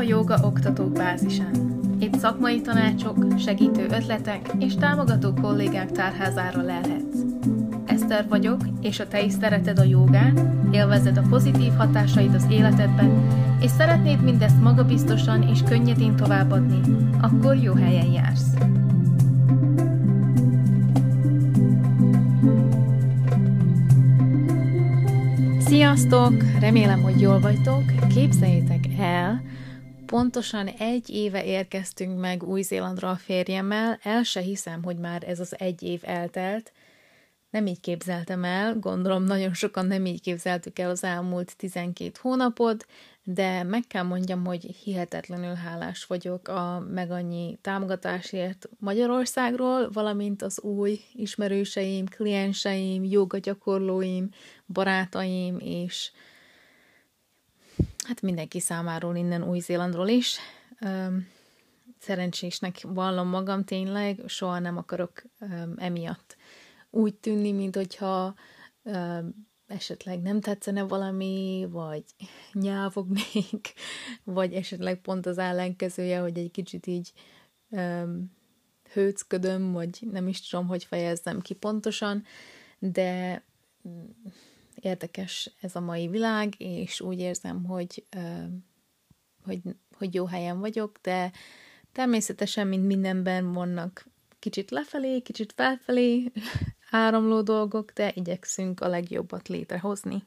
a Joga Oktatók Bázisán. Itt szakmai tanácsok, segítő ötletek és támogató kollégák tárházára lelhetsz. Eszter vagyok, és ha te is szereted a jogát, élvezed a pozitív hatásait az életedben, és szeretnéd mindezt magabiztosan és könnyedén továbbadni, akkor jó helyen jársz. Sziasztok! Remélem, hogy jól vagytok. Képzeljétek el, pontosan egy éve érkeztünk meg Új-Zélandra a férjemmel, el se hiszem, hogy már ez az egy év eltelt. Nem így képzeltem el, gondolom nagyon sokan nem így képzeltük el az elmúlt 12 hónapot, de meg kell mondjam, hogy hihetetlenül hálás vagyok a meg annyi támogatásért Magyarországról, valamint az új ismerőseim, klienseim, joga gyakorlóim, barátaim, és hát mindenki számáról innen Új-Zélandról is. Szerencsésnek vallom magam tényleg, soha nem akarok emiatt úgy tűnni, mint hogyha esetleg nem tetszene valami, vagy nyávognék, vagy esetleg pont az ellenkezője, hogy egy kicsit így um, hőcködöm, vagy nem is tudom, hogy fejezzem ki pontosan, de érdekes ez a mai világ, és úgy érzem, hogy, hogy, hogy jó helyen vagyok, de természetesen, mint mindenben vannak kicsit lefelé, kicsit felfelé áramló dolgok, de igyekszünk a legjobbat létrehozni.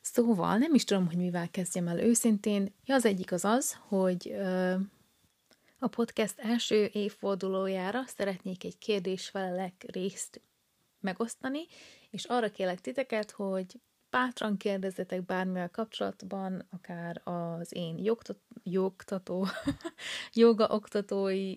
Szóval nem is tudom, hogy mivel kezdjem el őszintén. Ja, az egyik az az, hogy ö, a podcast első évfordulójára szeretnék egy kérdés-felelek részt megosztani, és arra kérlek titeket, hogy bátran kérdezzetek bármivel kapcsolatban, akár az én jogtat, jogtató, joga oktatói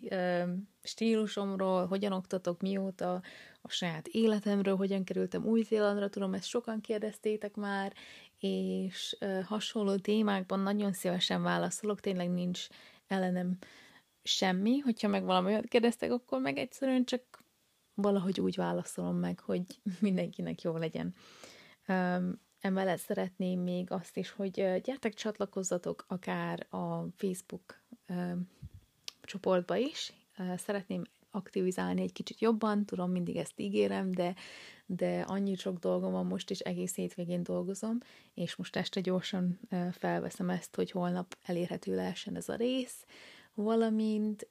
stílusomról, hogyan oktatok, mióta, a saját életemről, hogyan kerültem Új-Zélandra, tudom, ezt sokan kérdeztétek már, és hasonló témákban nagyon szívesen válaszolok, tényleg nincs ellenem semmi, hogyha meg valami olyat kérdeztek, akkor meg egyszerűen csak valahogy úgy válaszolom meg, hogy mindenkinek jó legyen. Emellett szeretném még azt is, hogy gyertek csatlakozzatok akár a Facebook csoportba is. Szeretném aktivizálni egy kicsit jobban, tudom, mindig ezt ígérem, de, de annyi sok dolgom van most is, egész hétvégén dolgozom, és most este gyorsan felveszem ezt, hogy holnap elérhető lehessen ez a rész, valamint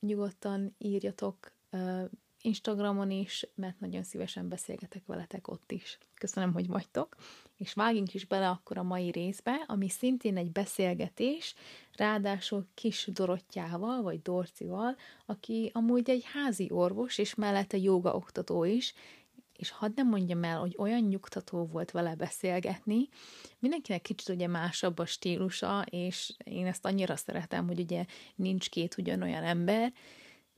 nyugodtan írjatok Instagramon is, mert nagyon szívesen beszélgetek veletek ott is. Köszönöm, hogy vagytok, és vágjunk is bele akkor a mai részbe, ami szintén egy beszélgetés, ráadásul kis Dorottyával, vagy Dorcival, aki amúgy egy házi orvos, és mellette joga oktató is, és hadd nem mondjam el, hogy olyan nyugtató volt vele beszélgetni, mindenkinek kicsit ugye másabb a stílusa, és én ezt annyira szeretem, hogy ugye nincs két ugyanolyan ember,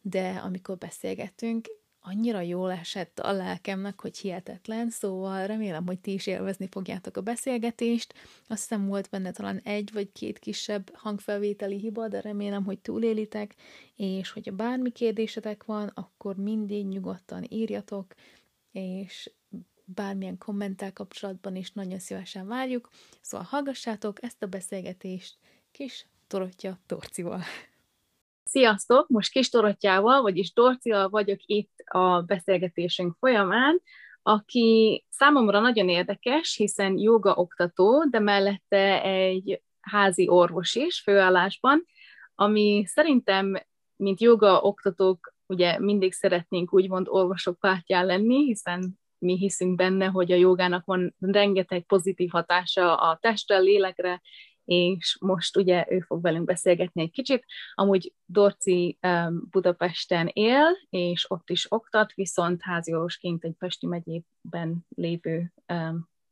de amikor beszélgetünk, annyira jól esett a lelkemnek, hogy hihetetlen, szóval remélem, hogy ti is élvezni fogjátok a beszélgetést. Azt hiszem volt benne talán egy vagy két kisebb hangfelvételi hiba, de remélem, hogy túlélitek, és hogyha bármi kérdésetek van, akkor mindig nyugodtan írjatok, és bármilyen kommentel kapcsolatban is nagyon szívesen várjuk. Szóval hallgassátok ezt a beszélgetést kis Torotja Torcival. Sziasztok! Most Kis Dorottyával, vagyis Dorcival vagyok itt a beszélgetésünk folyamán, aki számomra nagyon érdekes, hiszen joga oktató, de mellette egy házi orvos is főállásban, ami szerintem, mint joga oktatók, ugye mindig szeretnénk úgymond orvosok pártján lenni, hiszen mi hiszünk benne, hogy a jogának van rengeteg pozitív hatása a testre, lélekre, és most ugye ő fog velünk beszélgetni egy kicsit. Amúgy Dorci Budapesten él, és ott is oktat, viszont háziorvosként egy Pesti megyében lévő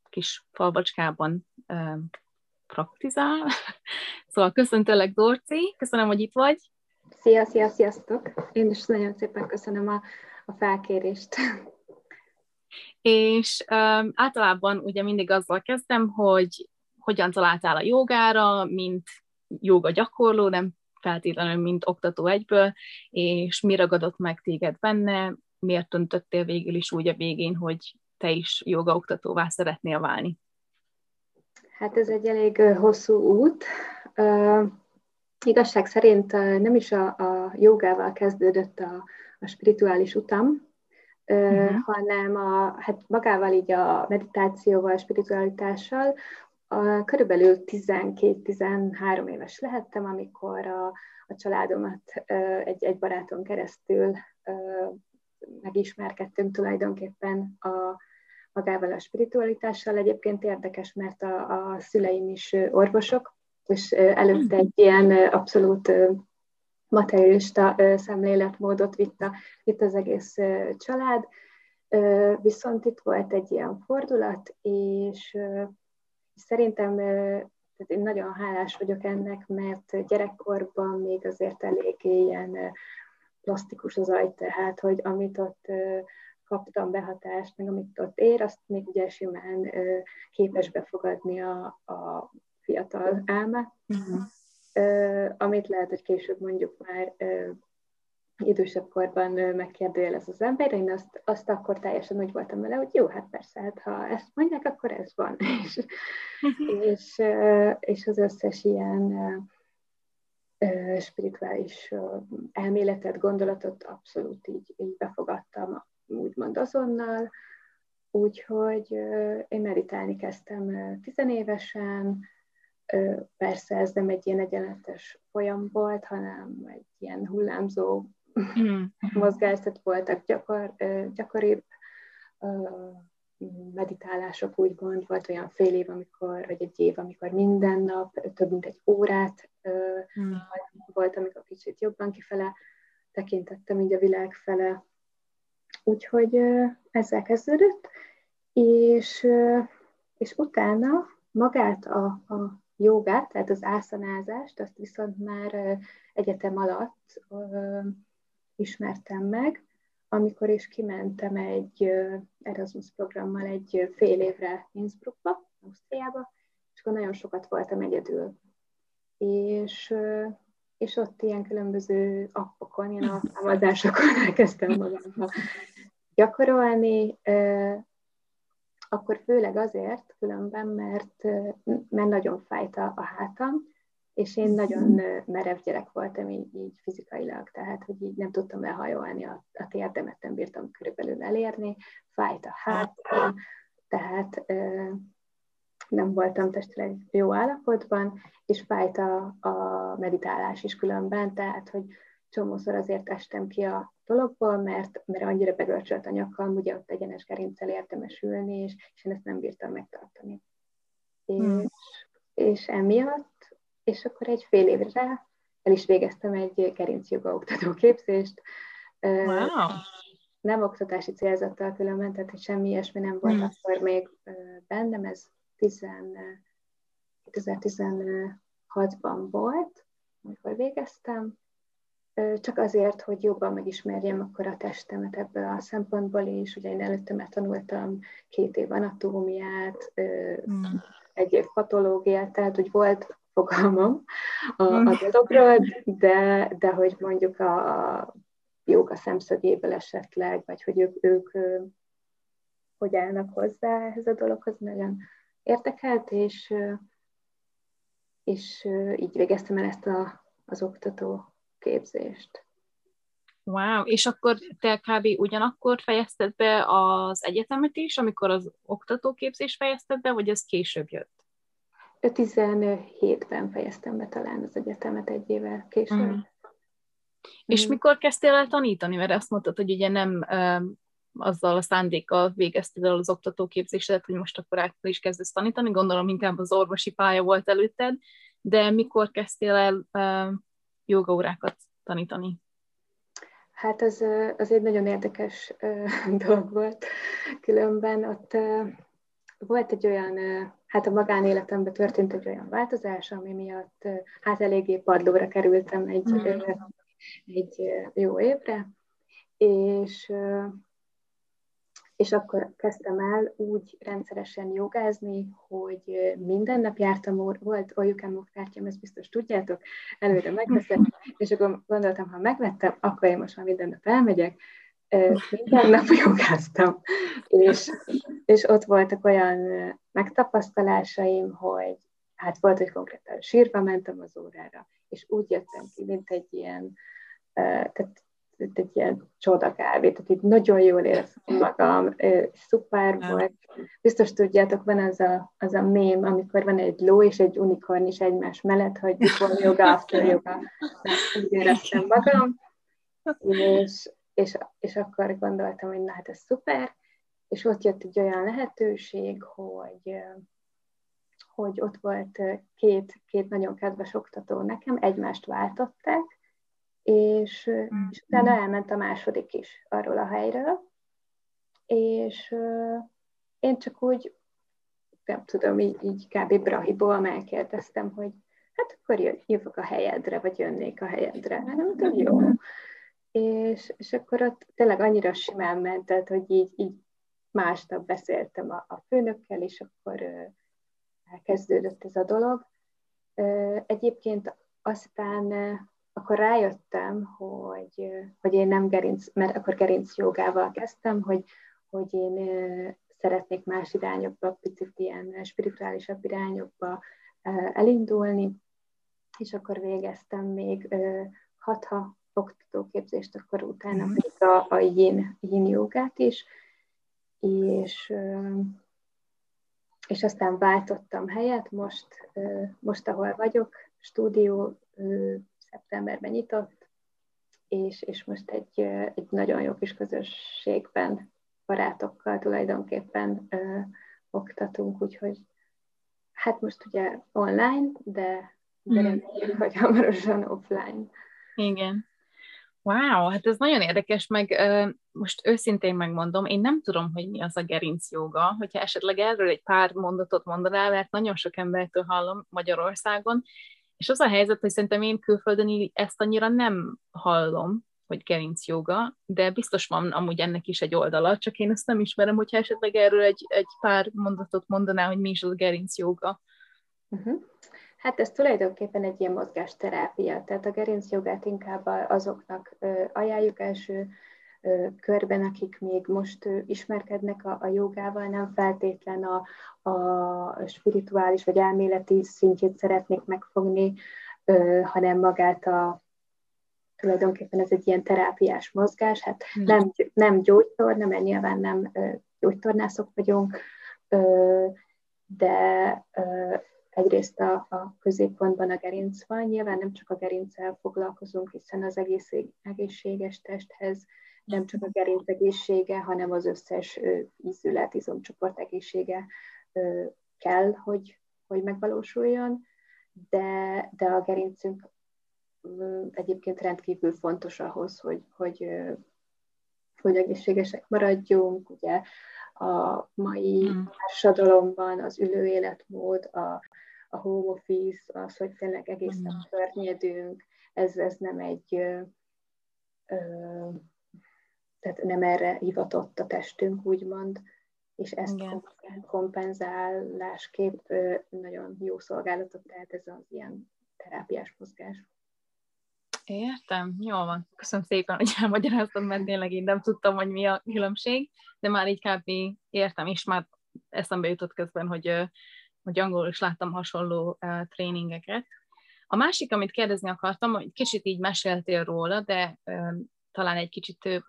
kis falvacskában praktizál. szóval köszöntelek, Dorci, köszönöm, hogy itt vagy. Szia, szia, sziasztok! Én is nagyon szépen köszönöm a, a felkérést. És um, általában ugye mindig azzal kezdem, hogy hogyan találtál a jogára, mint joga gyakorló, nem feltétlenül, mint oktató egyből, és mi ragadott meg téged benne, miért döntöttél végül is úgy a végén, hogy te is jogaoktatóvá szeretnél válni? Hát ez egy elég hosszú út. Uh, igazság szerint nem is a, a jogával kezdődött a, a spirituális utam, uh-huh. hanem a, hát magával így a meditációval, spiritualitással, a, körülbelül 12-13 éves lehettem, amikor a, a családomat egy, egy baráton keresztül megismerkedtünk tulajdonképpen a, magával a spiritualitással. Egyébként érdekes, mert a, a szüleim is orvosok, és előtte egy ilyen abszolút materialista szemléletmódot vitt, a, itt az egész család. Viszont itt volt egy ilyen fordulat, és szerintem tehát én nagyon hálás vagyok ennek, mert gyerekkorban még azért elég ilyen plastikus az agy, tehát, hogy amit ott kaptam behatást, meg amit ott ér, azt még ugye simán képes befogadni a, a fiatal elme, uh-huh. amit lehet, hogy később mondjuk már idősebb korban megkérdőjelez az ember, én azt, azt akkor teljesen úgy voltam vele, hogy jó, hát persze, hát ha ezt mondják, akkor ez van. és, uh-huh. és, és az összes ilyen spirituális elméletet, gondolatot abszolút így, így befogadtam, úgymond azonnal. Úgyhogy én meditálni kezdtem tizenévesen, persze ez nem egy ilyen egyenletes folyam volt, hanem egy ilyen hullámzó mm. mozgászat voltak gyakor, gyakoribb meditálások, úgymond, volt olyan fél év, amikor, vagy egy év, amikor minden nap több mint egy órát mm. volt, amikor kicsit jobban kifele tekintettem így a világ fele. Úgyhogy ezzel kezdődött, és, és utána magát a, a jogát, tehát az ászanázást, azt viszont már egyetem alatt ismertem meg, amikor is kimentem egy Erasmus programmal egy fél évre Innsbruckba, Ausztriába, és akkor nagyon sokat voltam egyedül. És, és ott ilyen különböző appokon, ilyen alkalmazásokon elkezdtem magammal gyakorolni, akkor főleg azért különben, mert, mert nagyon fájt a, hátam, és én nagyon merev gyerek voltam így, így fizikailag, tehát hogy így nem tudtam lehajolni a, a térdemet, nem bírtam körülbelül elérni, fájt a hátam, tehát nem voltam testileg jó állapotban, és fájt a, a meditálás is különben, tehát hogy csomószor azért estem ki a dologból, mert, mert annyira begörcsölt a nyakam, ugye ott egyenes gerincel érdemes ülni, és, és én ezt nem bírtam megtartani. Hmm. És, és emiatt, és akkor egy fél évre el is végeztem egy gerincjoga oktató képzést. Wow. Nem oktatási célzattal különben, tehát hogy semmi ilyesmi nem volt hmm. akkor még bennem, ez 2016-ban volt, amikor végeztem, csak azért, hogy jobban megismerjem akkor a testemet ebből a szempontból is. Ugye én előtte már tanultam két év anatómiát, mm. egy év patológiát, tehát hogy volt fogalmam a, a mm. dologról, de, de hogy mondjuk a joga szemszögéből esetleg, vagy hogy ők, ők hogy állnak hozzá ehhez a dologhoz, nagyon érdekelt, és, és így végeztem el ezt a, az oktató képzést. Wow, és akkor te kb. ugyanakkor fejezted be az egyetemet is, amikor az oktatóképzés fejezted be, vagy ez később jött? 17-ben fejeztem be talán az egyetemet egy évvel később. Mm. És mm. mikor kezdtél el tanítani? Mert azt mondtad, hogy ugye nem um, azzal a szándékkal végezted el az oktatóképzésedet, hogy most akkor át is kezdesz tanítani, gondolom inkább az orvosi pálya volt előtted, de mikor kezdtél el um, jogaórákat tanítani? Hát az, az egy nagyon érdekes dolog volt. Különben ott volt egy olyan, hát a magánéletemben történt egy olyan változás, ami miatt hát eléggé padlóra kerültem egy, mm. egy jó évre, és és akkor kezdtem el úgy rendszeresen jogázni, hogy minden nap jártam, volt Olyukám kártyám, ezt biztos tudjátok, előre megveszem, és akkor gondoltam, ha megvettem, akkor én most már minden nap elmegyek, minden nap jogáztam, és, és ott voltak olyan megtapasztalásaim, hogy hát volt, hogy konkrétan sírva mentem az órára, és úgy jöttem ki, mint egy ilyen, tehát egy ilyen csodakávé, tehát itt nagyon jól éreztem magam, szuper volt. Biztos tudjátok, van az a, az a mém, amikor van egy ló és egy unikorn is egymás mellett, hogy before yoga, after yoga. Úgy éreztem magam, és, és, és akkor gondoltam, hogy na hát ez szuper, és ott jött egy olyan lehetőség, hogy hogy ott volt két, két nagyon kedves oktató nekem, egymást váltották, és, mm. és utána elment a második is arról a helyről, és én csak úgy, nem tudom, így, így kb. Brahiból megkérdeztem, hogy hát akkor jövök a helyedre, vagy jönnék a helyedre. Hát nem tudom, jó. És, és akkor ott tényleg annyira simán ment, tehát, hogy így, így másnap beszéltem a, a főnökkel, és akkor elkezdődött ez a dolog. Egyébként aztán akkor rájöttem, hogy, hogy én nem gerinc, mert akkor gerinc jogával kezdtem, hogy, hogy én szeretnék más irányokba, picit ilyen spirituálisabb irányokba elindulni, és akkor végeztem még hatha oktatóképzést, akkor utána mm. pedig a, a yin, yin jogát is, és, és aztán váltottam helyet, most, most ahol vagyok, stúdió szeptemberben nyitott, és, és most egy, egy nagyon jó kis közösségben, barátokkal tulajdonképpen ö, oktatunk, úgyhogy hát most ugye online, de, de mm. reméljük, hogy hamarosan offline. Igen. Wow, hát ez nagyon érdekes, meg most őszintén megmondom, én nem tudom, hogy mi az a gerinc joga, hogyha esetleg erről egy pár mondatot mondanál, mert nagyon sok embertől hallom Magyarországon, és az a helyzet, hogy szerintem én külföldön ezt annyira nem hallom, hogy gerinc joga, de biztos van amúgy ennek is egy oldala, csak én ezt nem ismerem, hogyha esetleg erről egy, egy pár mondatot mondaná, hogy mi is az a gerinc joga. Uh-huh. Hát ez tulajdonképpen egy ilyen mozgásterápia, tehát a gerinc jogát inkább azoknak ajánljuk első körben, akik még most ismerkednek a, a jogával, nem feltétlen a, a spirituális vagy elméleti szintjét szeretnék megfogni, hanem magát a tulajdonképpen ez egy ilyen terápiás mozgás, hát hmm. nem, nem gyógytorna, mert nyilván nem gyógytornászok vagyunk, de egyrészt a, a középpontban a gerinc van, nyilván nem csak a gerinccel foglalkozunk, hiszen az egész egészséges testhez nem csak a gerinc egészsége, hanem az összes ízület, izomcsoport egészsége kell, hogy, hogy megvalósuljon, de, de a gerincünk egyébként rendkívül fontos ahhoz, hogy, hogy, hogy egészségesek maradjunk, ugye a mai mm. társadalomban az ülő életmód, a, a home office, az, hogy tényleg egész nap mm. környedünk, ez, ez nem egy ö, ö, tehát nem erre hivatott a testünk, úgymond, és ezt Igen. kompenzálásképp nagyon jó szolgálatot tehet ez az ilyen terápiás mozgás. Értem, jól van. Köszönöm szépen, hogy elmagyaráztad, mert tényleg én nem tudtam, hogy mi a különbség, de már így kb. értem, és már eszembe jutott közben, hogy, hogy angolul is láttam hasonló uh, tréningeket. A másik, amit kérdezni akartam, hogy kicsit így meséltél róla, de talán egy kicsit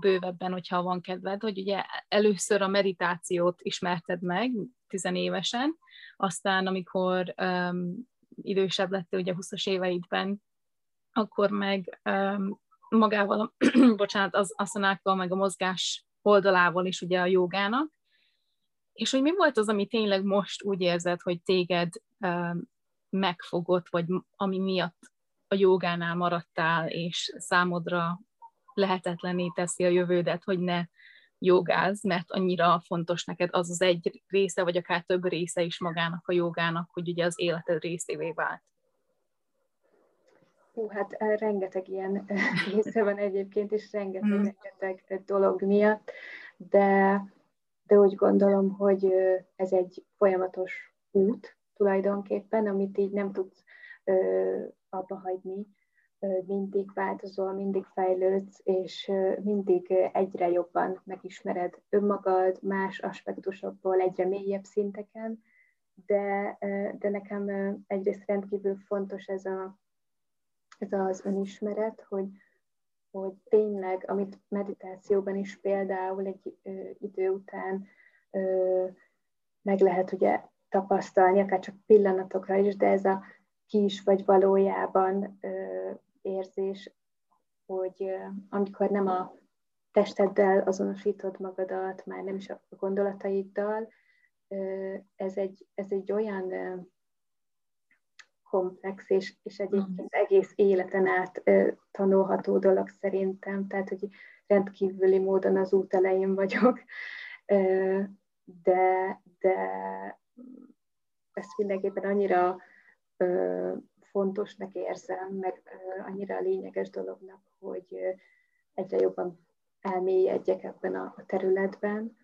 bővebben, hogyha van kedved, hogy ugye először a meditációt ismerted meg tizenévesen, aztán amikor um, idősebb lettél, ugye 20-as éveidben, akkor meg magával, bocsánat, az aszanákkal, meg a mozgás oldalával is ugye a jogának, és hogy mi volt az, ami tényleg most úgy érzed, hogy téged megfogott, vagy ami miatt a jogánál maradtál, és számodra lehetetlené teszi a jövődet, hogy ne jogáz, mert annyira fontos neked az az egy része, vagy akár több része is magának a jogának, hogy ugye az életed részévé vált. Hú, hát eh, rengeteg ilyen eh, része van egyébként, és rengeteg, mm. rengeteg dolog miatt, de, de úgy gondolom, hogy eh, ez egy folyamatos út tulajdonképpen, amit így nem tudsz abba hagyni, mindig változol, mindig fejlődsz, és mindig egyre jobban megismered önmagad, más aspektusokból, egyre mélyebb szinteken, de, de nekem egyrészt rendkívül fontos ez, a, ez az önismeret, hogy, hogy tényleg, amit meditációban is például egy ö, idő után ö, meg lehet ugye tapasztalni, akár csak pillanatokra is, de ez a ki is vagy valójában ö, érzés, hogy ö, amikor nem a testeddel azonosítod magadat, már nem is a gondolataiddal, ö, ez egy, ez egy olyan komplex, és, és egyébként mm. egész életen át ö, tanulható dolog szerintem, tehát hogy rendkívüli módon az út elején vagyok, ö, de, de ezt mindenképpen annyira ö, fontosnak érzem, meg ö, annyira lényeges dolognak, hogy ö, egyre jobban elmélyedjek ebben a, a területben,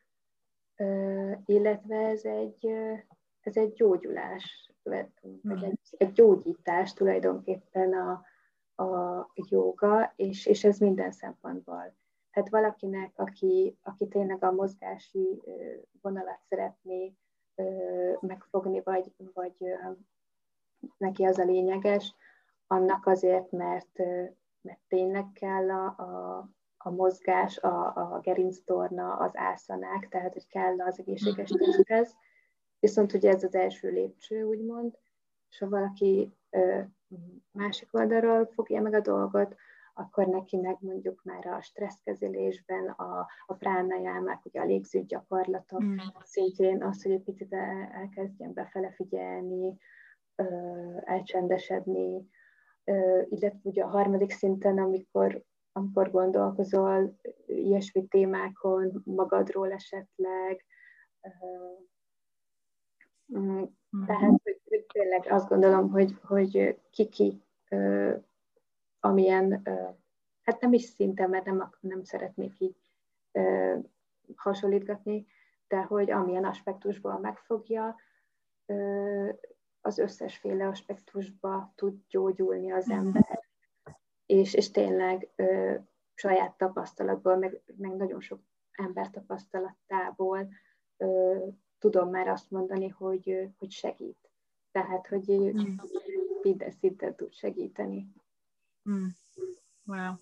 ö, illetve ez egy, ö, ez egy gyógyulás, vagy egy, egy gyógyítás tulajdonképpen a, a joga, és, és ez minden szempontból. Tehát valakinek, aki, aki tényleg a mozgási vonalat szeretné megfogni, vagy, vagy neki az a lényeges, annak azért, mert, mert tényleg kell a, a, a mozgás, a, a gerinctorna, az ászanák, tehát hogy kell az egészséges testhez. Viszont ugye ez az első lépcső, úgymond, és ha valaki másik oldalról fogja meg a dolgot, akkor neki meg mondjuk már a stresszkezelésben, a, a pránajámák, ugye a légző gyakorlatok, mm. szintén az, hogy egy picit el, elkezdjen befele figyelni, elcsendesedni, illetve ugye a harmadik szinten, amikor, amikor gondolkozol ilyesmi témákon, magadról esetleg, tehát, hogy, hogy tényleg azt gondolom, hogy, hogy kiki amilyen, hát nem is szinten, mert nem, nem szeretnék így hasonlítgatni, de hogy amilyen aspektusból megfogja, az összesféle aspektusba tud gyógyulni az mhm. ember. És, és tényleg ö, saját tapasztalatból, meg, meg nagyon sok ember tapasztalatából ö, tudom már azt mondani, hogy, hogy segít. Tehát, hogy mm. minden szinten tud segíteni. Mm. Wow.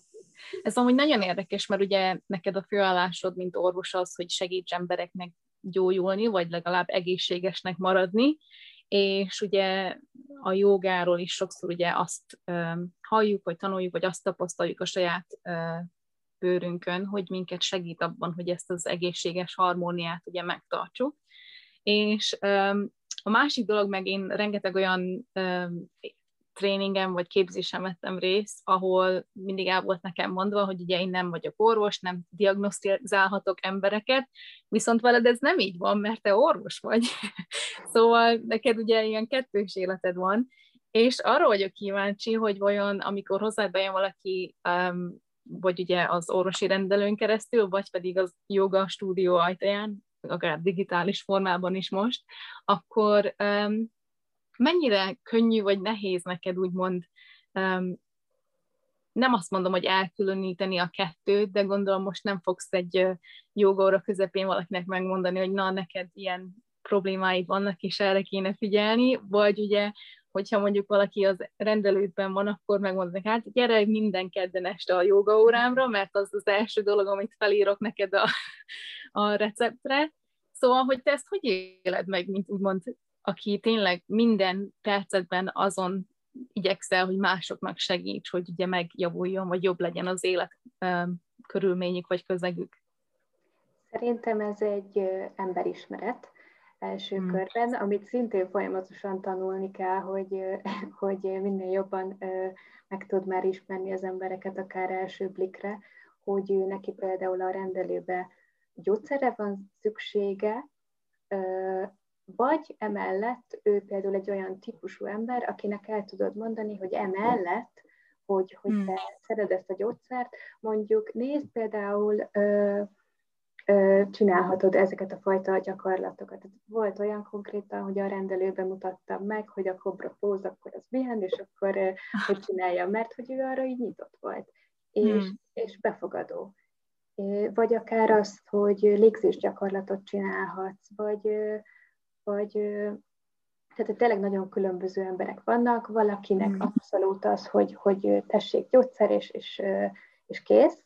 Ez amúgy nagyon érdekes, mert ugye neked a főállásod, mint orvos az, hogy segíts embereknek gyógyulni, vagy legalább egészségesnek maradni, és ugye a jogáról is sokszor ugye azt um, halljuk, vagy tanuljuk, vagy azt tapasztaljuk a saját uh, bőrünkön, hogy minket segít abban, hogy ezt az egészséges harmóniát ugye megtartsuk. És a másik dolog meg én rengeteg olyan tréningen vagy képzésen vettem részt, ahol mindig el volt nekem mondva, hogy ugye én nem vagyok orvos, nem diagnosztizálhatok embereket, viszont veled ez nem így van, mert te orvos vagy. szóval neked ugye ilyen kettős életed van, és arra vagyok kíváncsi, hogy vajon amikor hozzád bejön valaki, um, vagy ugye az orvosi rendelőn keresztül, vagy pedig az joga stúdió ajtaján, akár digitális formában is most, akkor um, mennyire könnyű vagy nehéz neked úgymond um, nem azt mondom, hogy elkülöníteni a kettőt, de gondolom most nem fogsz egy jogóra közepén valakinek megmondani, hogy na, neked ilyen problémáid vannak, és erre kéne figyelni, vagy ugye, hogyha mondjuk valaki az rendelődben van, akkor megmondod hát gyere minden kedden este a jogaórámra, mert az az első dolog, amit felírok neked a, a receptre. Szóval, hogy te ezt hogy éled meg, mint úgymond aki tényleg minden percetben azon igyekszel, hogy másoknak segíts, hogy ugye megjavuljon, vagy jobb legyen az élet körülményük, vagy közegük? Szerintem ez egy emberismeret első hmm. körben, amit szintén folyamatosan tanulni kell, hogy, hogy minél jobban meg tud már ismerni az embereket akár első blikre, hogy neki például a rendelőbe gyógyszerre van szüksége, vagy emellett ő például egy olyan típusú ember, akinek el tudod mondani, hogy emellett, hogy, hogy hmm. te szereted ezt a gyógyszert, mondjuk nézd például, ö, ö, csinálhatod ezeket a fajta gyakorlatokat. Volt olyan konkrétan, hogy a rendelőben mutattam meg, hogy a kobra póz, akkor az milyen, és akkor ö, hogy csinálja, mert hogy ő arra így nyitott volt, és, hmm. és befogadó. Vagy akár azt, hogy légzés gyakorlatot csinálhatsz, vagy vagy tehát tényleg nagyon különböző emberek vannak, valakinek mm. abszolút az, hogy, hogy tessék gyógyszer, és, és, és kész,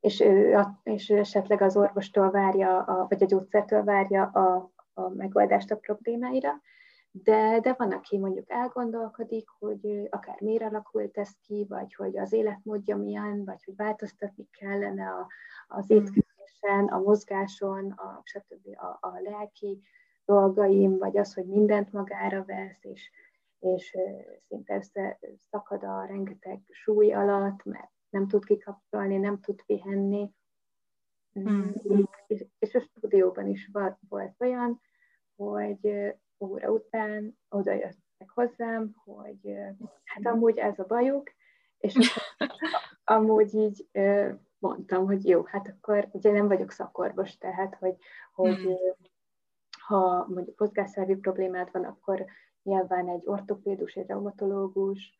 és ő, és ő esetleg az orvostól várja, a, vagy a gyógyszertől várja a, a megoldást a problémáira, de, de van, aki mondjuk elgondolkodik, hogy akár miért alakult ez ki, vagy hogy az életmódja milyen, vagy hogy változtatni kellene a, az hmm. étkezésen, a mozgáson, a, stb. A, a lelki dolgaim, vagy az, hogy mindent magára vesz, és, és szinte szakad a rengeteg súly alatt, mert nem tud kikapcsolni, nem tud pihenni. Mm. És, és a stúdióban is volt, volt olyan, hogy óra után oda jöttek hozzám, hogy hát amúgy ez a bajuk, és amúgy így mondtam, hogy jó, hát akkor ugye nem vagyok szakorvos, tehát hogy, hogy hmm. ha mondjuk mozgásszervi problémád van, akkor nyilván egy ortopédus, egy reumatológus,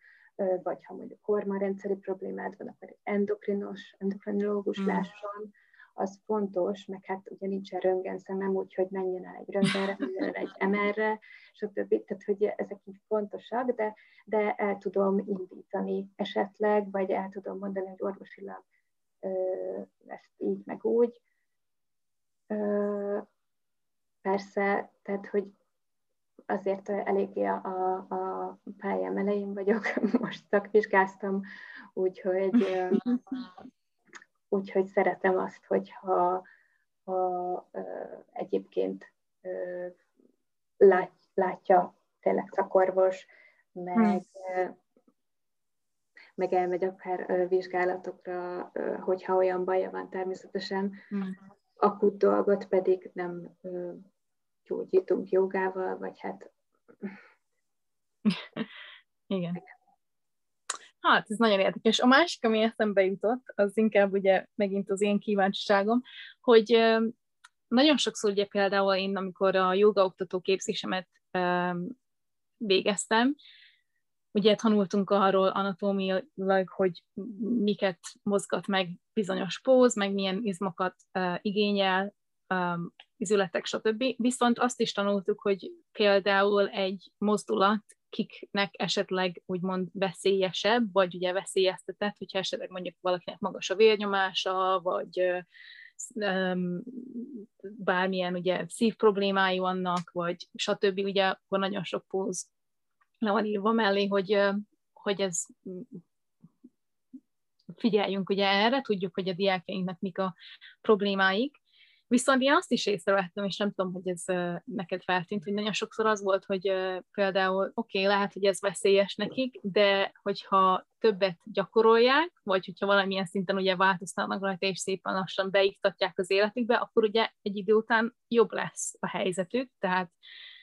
vagy ha mondjuk hormonrendszeri problémád van, akkor egy endokrinos, endokrinológus hmm. lásson, az fontos, meg hát ugye nincsen röntgenszemem, úgyhogy menjen el egy röntgenre, menjen el egy MR-re, stb. Tehát, hogy ezek így fontosak, de, de el tudom indítani esetleg, vagy el tudom mondani, hogy orvosilag ö, ezt így, meg úgy. Ö, persze, tehát, hogy azért eléggé a, a, a pályám elején vagyok, most szakvizsgáztam, úgyhogy úgyhogy szeretem azt, hogyha ha, egyébként lát, látja tényleg szakorvos, meg, hmm. meg elmegy akár vizsgálatokra, hogyha olyan baja van természetesen. Hmm. Akut dolgot pedig nem gyógyítunk jogával, vagy hát... Igen. Hát, ez nagyon érdekes. A másik, ami eszembe jutott, az inkább ugye megint az én kíváncsiságom, hogy nagyon sokszor ugye például én, amikor a joga oktató képzésemet végeztem, ugye tanultunk arról anatómiailag, hogy miket mozgat meg bizonyos póz, meg milyen izmokat igényel, izületek, stb. Viszont azt is tanultuk, hogy például egy mozdulat kiknek esetleg úgymond veszélyesebb, vagy ugye veszélyeztetett, hogyha esetleg mondjuk valakinek magas a vérnyomása, vagy bármilyen ugye szív problémái vannak, vagy stb. Ugye akkor nagyon sok póz le van írva mellé, hogy, hogy ez figyeljünk ugye erre, tudjuk, hogy a diákjainknak mik a problémáik, Viszont én azt is észrevettem, és nem tudom, hogy ez neked feltűnt, hogy nagyon sokszor az volt, hogy például oké, okay, lehet, hogy ez veszélyes nekik, de hogyha többet gyakorolják, vagy hogyha valamilyen szinten ugye változtatnak rajta, és szépen lassan beiktatják az életükbe, akkor ugye egy idő után jobb lesz a helyzetük, tehát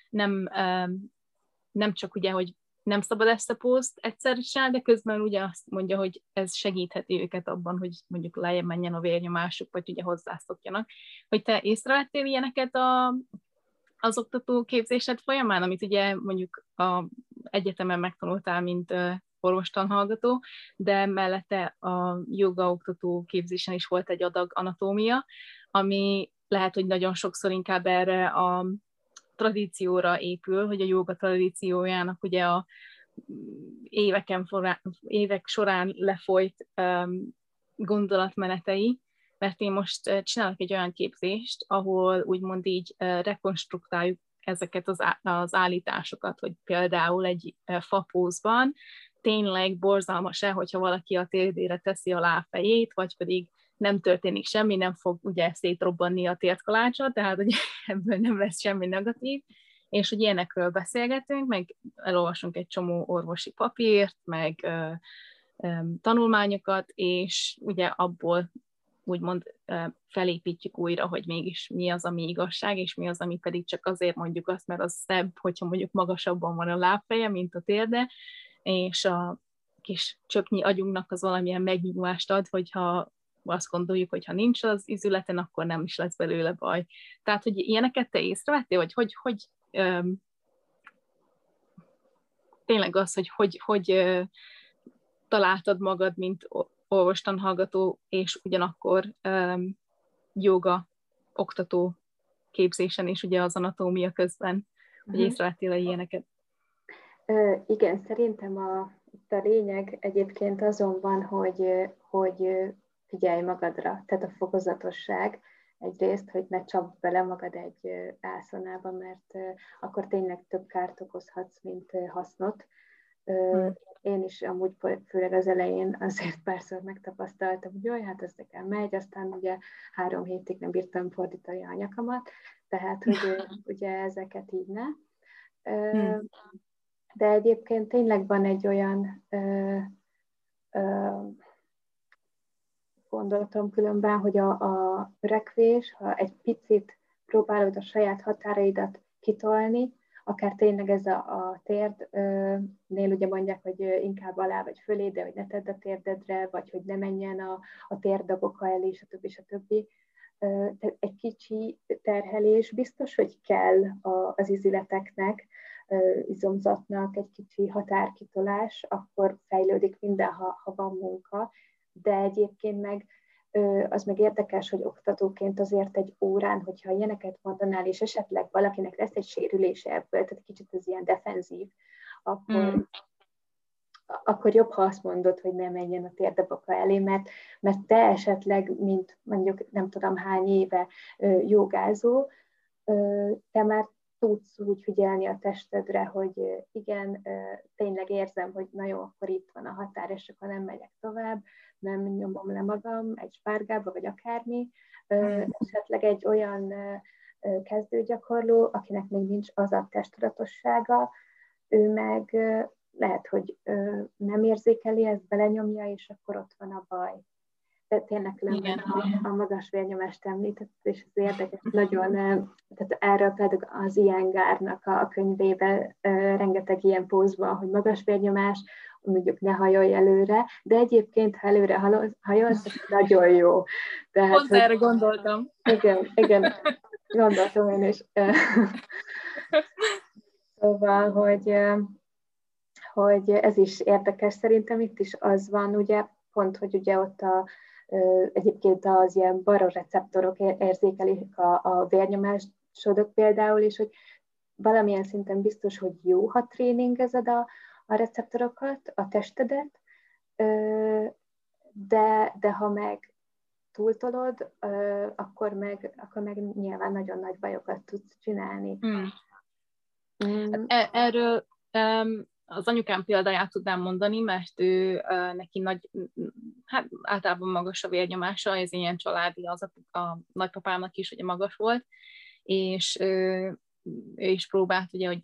nem, nem csak ugye, hogy nem szabad ezt a poszt egyszer de közben ugye azt mondja, hogy ez segítheti őket abban, hogy mondjuk lejjebb menjen a vérnyomásuk, vagy ugye hozzászokjanak. Hogy te észrevettél ilyeneket a, az oktató képzésed folyamán, amit ugye mondjuk a egyetemen megtanultál, mint orvostanhallgató, de mellette a joga oktató képzésen is volt egy adag anatómia, ami lehet, hogy nagyon sokszor inkább erre a tradícióra épül, hogy a joga tradíciójának ugye a éveken forá, évek során lefolyt um, gondolatmenetei, mert én most csinálok egy olyan képzést, ahol úgymond így rekonstruktáljuk ezeket az, az állításokat, hogy például egy fapózban tényleg borzalmas-e, hogyha valaki a térdére teszi a lábfejét, vagy pedig nem történik semmi, nem fog ugye szétrobbanni a tértkalácsa, tehát hogy ebből nem lesz semmi negatív, és hogy ilyenekről beszélgetünk, meg elolvasunk egy csomó orvosi papírt, meg ö, ö, tanulmányokat, és ugye abból úgymond ö, felépítjük újra, hogy mégis mi az, ami igazság, és mi az, ami pedig csak azért mondjuk azt, mert az szebb, hogyha mondjuk magasabban van a lábfeje, mint a térde, és a kis csöpnyi agyunknak az valamilyen megnyugvást ad, hogyha azt gondoljuk, hogy ha nincs az izületen, akkor nem is lesz belőle baj. Tehát, hogy ilyeneket te észrevettél, vagy hogy, hogy öm, tényleg az, hogy hogy, hogy ö, találtad magad, mint olvostan hallgató, és ugyanakkor öm, joga oktató képzésen, és ugye az anatómia közben, uh-huh. hogy mhm. észrevettél ilyeneket? Igen, szerintem a, itt a lényeg egyébként azon van, hogy, hogy figyelj magadra, tehát a fokozatosság egyrészt, hogy ne csapd bele magad egy álszonába, mert akkor tényleg több kárt okozhatsz, mint hasznot. Hmm. Én is amúgy főleg az elején azért párszor megtapasztaltam, hogy jaj, hát ez nekem megy, aztán ugye három hétig nem bírtam fordítani a nyakamat, tehát hogy ugye ezeket így ne. Hmm. De egyébként tényleg van egy olyan gondolatom különben, hogy a, a rekvés, ha egy picit próbálod a saját határaidat kitolni, akár tényleg ez a, a térdnél ugye mondják, hogy inkább alá vagy fölé, de hogy ne tedd a térdedre, vagy hogy ne menjen a, a térdaboka elé, a többi. Tehát egy kicsi terhelés biztos, hogy kell az izületeknek, izomzatnak egy kicsi határkitolás, akkor fejlődik minden, ha, ha van munka, de egyébként meg az meg érdekes, hogy oktatóként azért egy órán, hogyha ilyeneket mondanál, és esetleg valakinek lesz egy sérülése ebből, tehát kicsit az ilyen defenzív, akkor, mm. akkor jobb, ha azt mondod, hogy ne menjen a térdebaka elé, mert, mert te esetleg, mint mondjuk nem tudom hány éve jogázó, te már tudsz úgy figyelni a testedre, hogy igen, tényleg érzem, hogy na jó, akkor itt van a határ, és akkor nem megyek tovább, nem nyomom le magam egy spárgába, vagy akármi. Mm. Esetleg egy olyan kezdőgyakorló, akinek még nincs az a testudatossága, ő meg lehet, hogy nem érzékeli, ezt belenyomja, és akkor ott van a baj tényleg különben a, a magas vérnyomást említett, és ez érdekes, nagyon, tehát erről például az Ian Gárnak a, a könyvébe rengeteg ilyen póz van, hogy magas vérnyomás, mondjuk ne hajolj előre, de egyébként, ha előre hajolsz, nagyon jó. Tehát, Pont hogy, erre gondoltam. Igen, igen, gondoltam én is. szóval, hogy, hogy ez is érdekes, szerintem itt is az van, ugye, pont, hogy ugye ott a, egyébként az ilyen baroreceptorok érzékelik a, a vérnyomásodok például, és hogy valamilyen szinten biztos, hogy jó, ha tréningezed a, a receptorokat, a testedet, de, de ha meg túltolod, akkor meg, akkor meg nyilván nagyon nagy bajokat tudsz csinálni. Mm. Hát erről um, az anyukám példáját tudnám mondani, mert ő neki nagy, hát általában magas a vérnyomása, ez ilyen családi, az a, a nagypapámnak is ugye magas volt, és ő is próbált ugye, hogy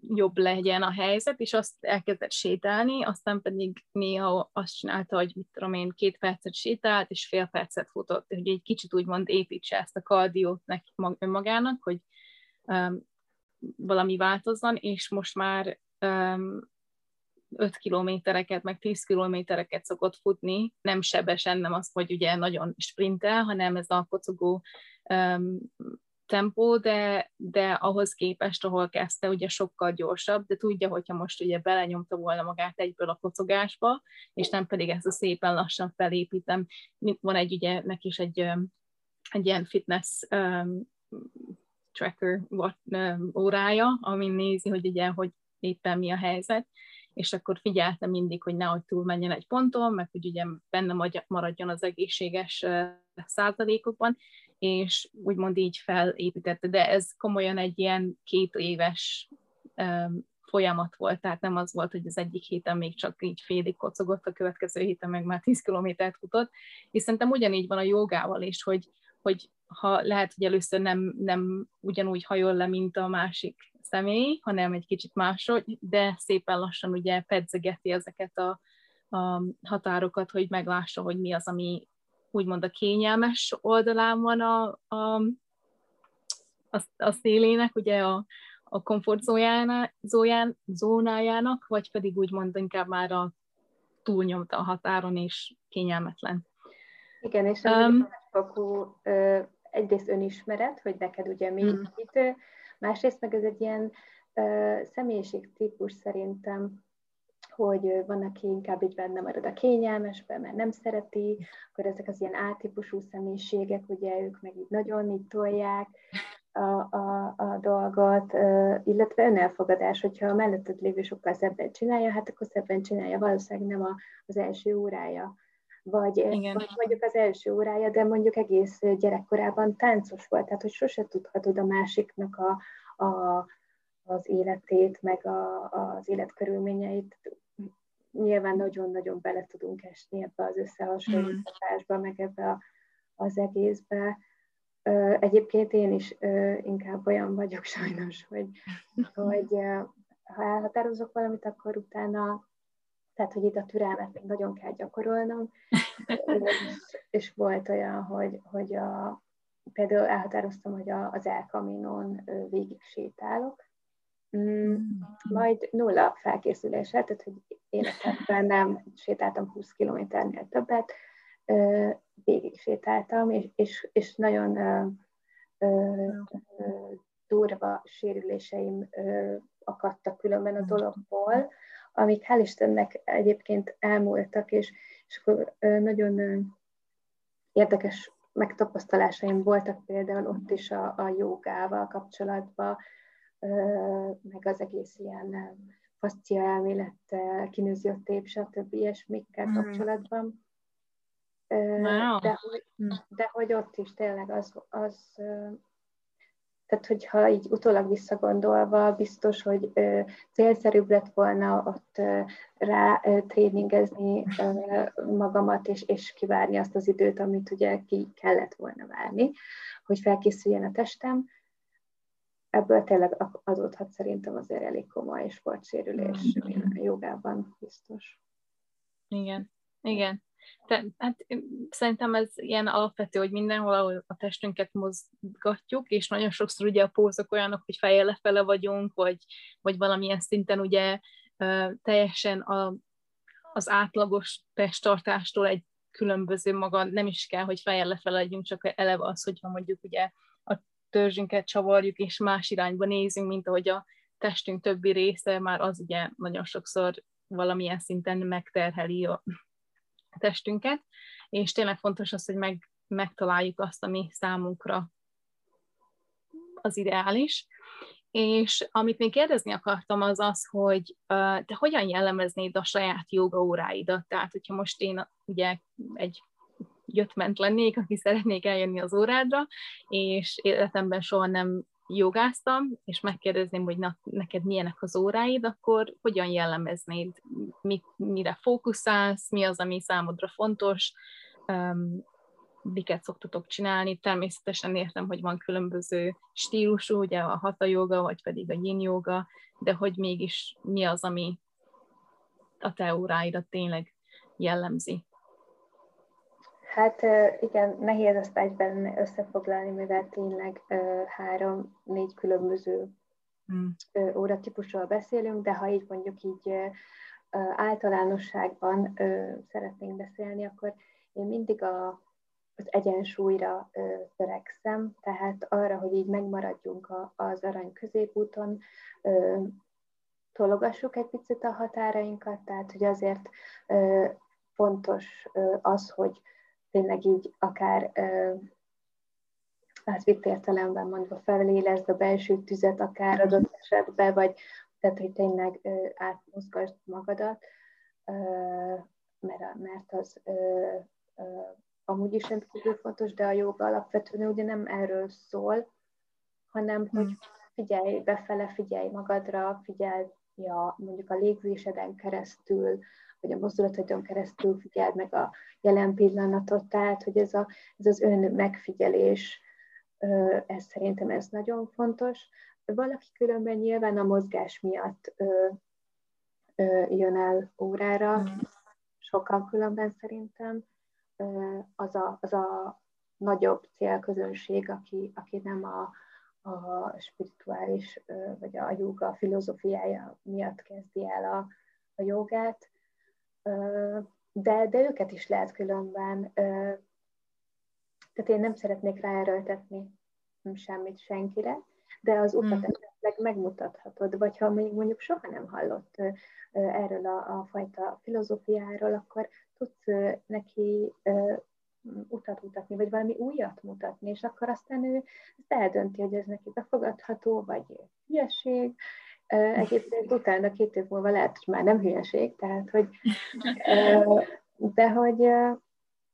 jobb legyen a helyzet, és azt elkezdett sétálni, aztán pedig néha azt csinálta, hogy mit tudom én, két percet sétált, és fél percet futott, hogy egy kicsit úgymond építse ezt a kardiót neki önmagának, hogy um, valami változzon, és most már 5 kilométereket, meg 10 kilométereket szokott futni, nem sebesen, nem az, hogy ugye nagyon sprintel, hanem ez a kocogó um, tempó, de, de ahhoz képest, ahol kezdte, ugye sokkal gyorsabb, de tudja, hogyha most ugye belenyomta volna magát egyből a kocogásba, és nem pedig ezt a szépen lassan felépítem. Van egy ugye, neki is egy, egy ilyen fitness um, tracker órája, amin nézi, hogy ugye, hogy éppen mi a helyzet, és akkor figyeltem mindig, hogy nehogy túlmenjen egy ponton, meg hogy ugye benne maradjon az egészséges százalékokban, és úgymond így felépítette, de ez komolyan egy ilyen két éves folyamat volt, tehát nem az volt, hogy az egyik héten még csak így félig kocogott, a következő héten meg már 10 kilométert futott, és szerintem ugyanígy van a jogával is, hogy, hogy ha lehet, hogy először nem, nem ugyanúgy hajol le, mint a másik személy, hanem egy kicsit máshogy, de szépen lassan ugye pedzegeti ezeket a, a határokat, hogy meglássa, hogy mi az, ami úgymond a kényelmes oldalán van a, a, a, a szélének, ugye a, a komfortzónájának, vagy pedig úgymond inkább már a túlnyomta a határon, és kényelmetlen. Igen, és um, fokú, egyrészt önismeret, hogy neked ugye mi mm. itt, másrészt meg ez egy ilyen személyiségtípus szerintem, hogy van, aki inkább így benne marad a kényelmesben, mert nem szereti, akkor ezek az ilyen átípusú személyiségek, ugye ők meg így nagyon így tolják, a, a, a dolgot, illetve önelfogadás, hogyha a melletted lévő sokkal szebben csinálja, hát akkor szebben csinálja, valószínűleg nem a, az első órája. Vagy, Igen. vagy mondjuk az első órája, de mondjuk egész gyerekkorában táncos volt, tehát hogy sose tudhatod a másiknak a, a, az életét, meg a, az életkörülményeit. Nyilván nagyon-nagyon bele tudunk esni ebbe az összehasonlításba, meg ebbe a, az egészbe Egyébként én is inkább olyan vagyok sajnos, hogy, hogy ha elhatározok valamit, akkor utána, tehát hogy itt a türelmet nagyon kell gyakorolnom, és, és volt olyan, hogy, hogy a, például elhatároztam, hogy a, az elkaminon végig sétálok, mm, mm. majd nulla felkészüléssel, tehát hogy életemben nem sétáltam 20 kilométernél többet, végig sétáltam, és, és, és nagyon ö, ö, durva sérüléseim ö, akadtak különben a dologból, amik hál' Istennek egyébként elmúltak, és, és akkor nagyon érdekes megtapasztalásaim voltak például ott is a, a jogával kapcsolatban, meg az egész ilyen faszcia elmélettel, kinőziótép, stb. ilyesmikkel mm. kapcsolatban Wow. De, hogy, hm. de hogy ott is tényleg az, az tehát hogyha így utólag visszagondolva, biztos, hogy célszerűbb lett volna ott rá tréningezni magamat, és, és kivárni azt az időt, amit ugye ki kellett volna várni, hogy felkészüljen a testem. Ebből tényleg adódhat szerintem azért elég komoly sportsérülés a jogában biztos. Igen, igen. Te, hát szerintem ez ilyen alapvető, hogy mindenhol, ahol a testünket mozgatjuk, és nagyon sokszor ugye a pózok olyanok, hogy fejjel lefele vagyunk, vagy, vagy valamilyen szinten ugye teljesen a, az átlagos testtartástól egy különböző maga, nem is kell, hogy fejjel lefele legyünk, csak eleve az, hogyha mondjuk ugye a törzsünket csavarjuk, és más irányba nézünk, mint ahogy a testünk többi része, már az ugye nagyon sokszor valamilyen szinten megterheli a, testünket, és tényleg fontos az, hogy meg, megtaláljuk azt, ami számunkra az ideális. És amit még kérdezni akartam, az az, hogy uh, te hogyan jellemeznéd a saját joga óráidat? Tehát, hogyha most én ugye egy jött-ment lennék, aki szeretnék eljönni az órádra, és életemben soha nem jogáztam, és megkérdezném, hogy na, neked milyenek az óráid, akkor hogyan jellemeznéd, mit, mire fókuszálsz, mi az, ami számodra fontos, um, miket szoktatok csinálni. Természetesen értem, hogy van különböző stílusú, ugye a hatha joga, vagy pedig a yin joga, de hogy mégis mi az, ami a te óráidat tényleg jellemzi. Hát igen, nehéz ezt egyben összefoglalni, mivel tényleg három-négy különböző hmm. óratípusról beszélünk, de ha így mondjuk így általánosságban szeretnénk beszélni, akkor én mindig a, az egyensúlyra törekszem, tehát arra, hogy így megmaradjunk a, az arany középúton, tologassuk egy picit a határainkat, tehát hogy azért fontos az, hogy tényleg így akár hát vitt értelemben mondva felélezd a belső tüzet akár adott esetben, vagy tehát, hogy tényleg átmozgasd magadat, mert, mert az amúgy is rendkívül fontos, de a joga alapvetően ugye nem erről szól, hanem hogy hmm. figyelj befele, figyelj magadra, figyelj a, mondjuk a légzéseden keresztül, vagy a mozdulatodon keresztül figyeld meg a jelen pillanatot, tehát hogy ez, a, ez az ön megfigyelés, ez szerintem ez nagyon fontos. Valaki különben nyilván a mozgás miatt jön el órára, mm. sokan különben szerintem, az a, az a nagyobb célközönség, aki, aki nem a, a spirituális, vagy a joga filozófiája miatt kezdi el a, a jogát, de, de őket is lehet különben, tehát én nem szeretnék ráerőltetni semmit senkire, de az utat mm. esetleg megmutathatod, vagy ha még mondjuk soha nem hallott erről a, a fajta filozófiáról, akkor tudsz neki utat mutatni, vagy valami újat mutatni, és akkor aztán ő eldönti, hogy ez neki befogadható, vagy hülyeség. Egyébként utána két év múlva lehet, hogy már nem hülyeség, tehát hogy de hogy,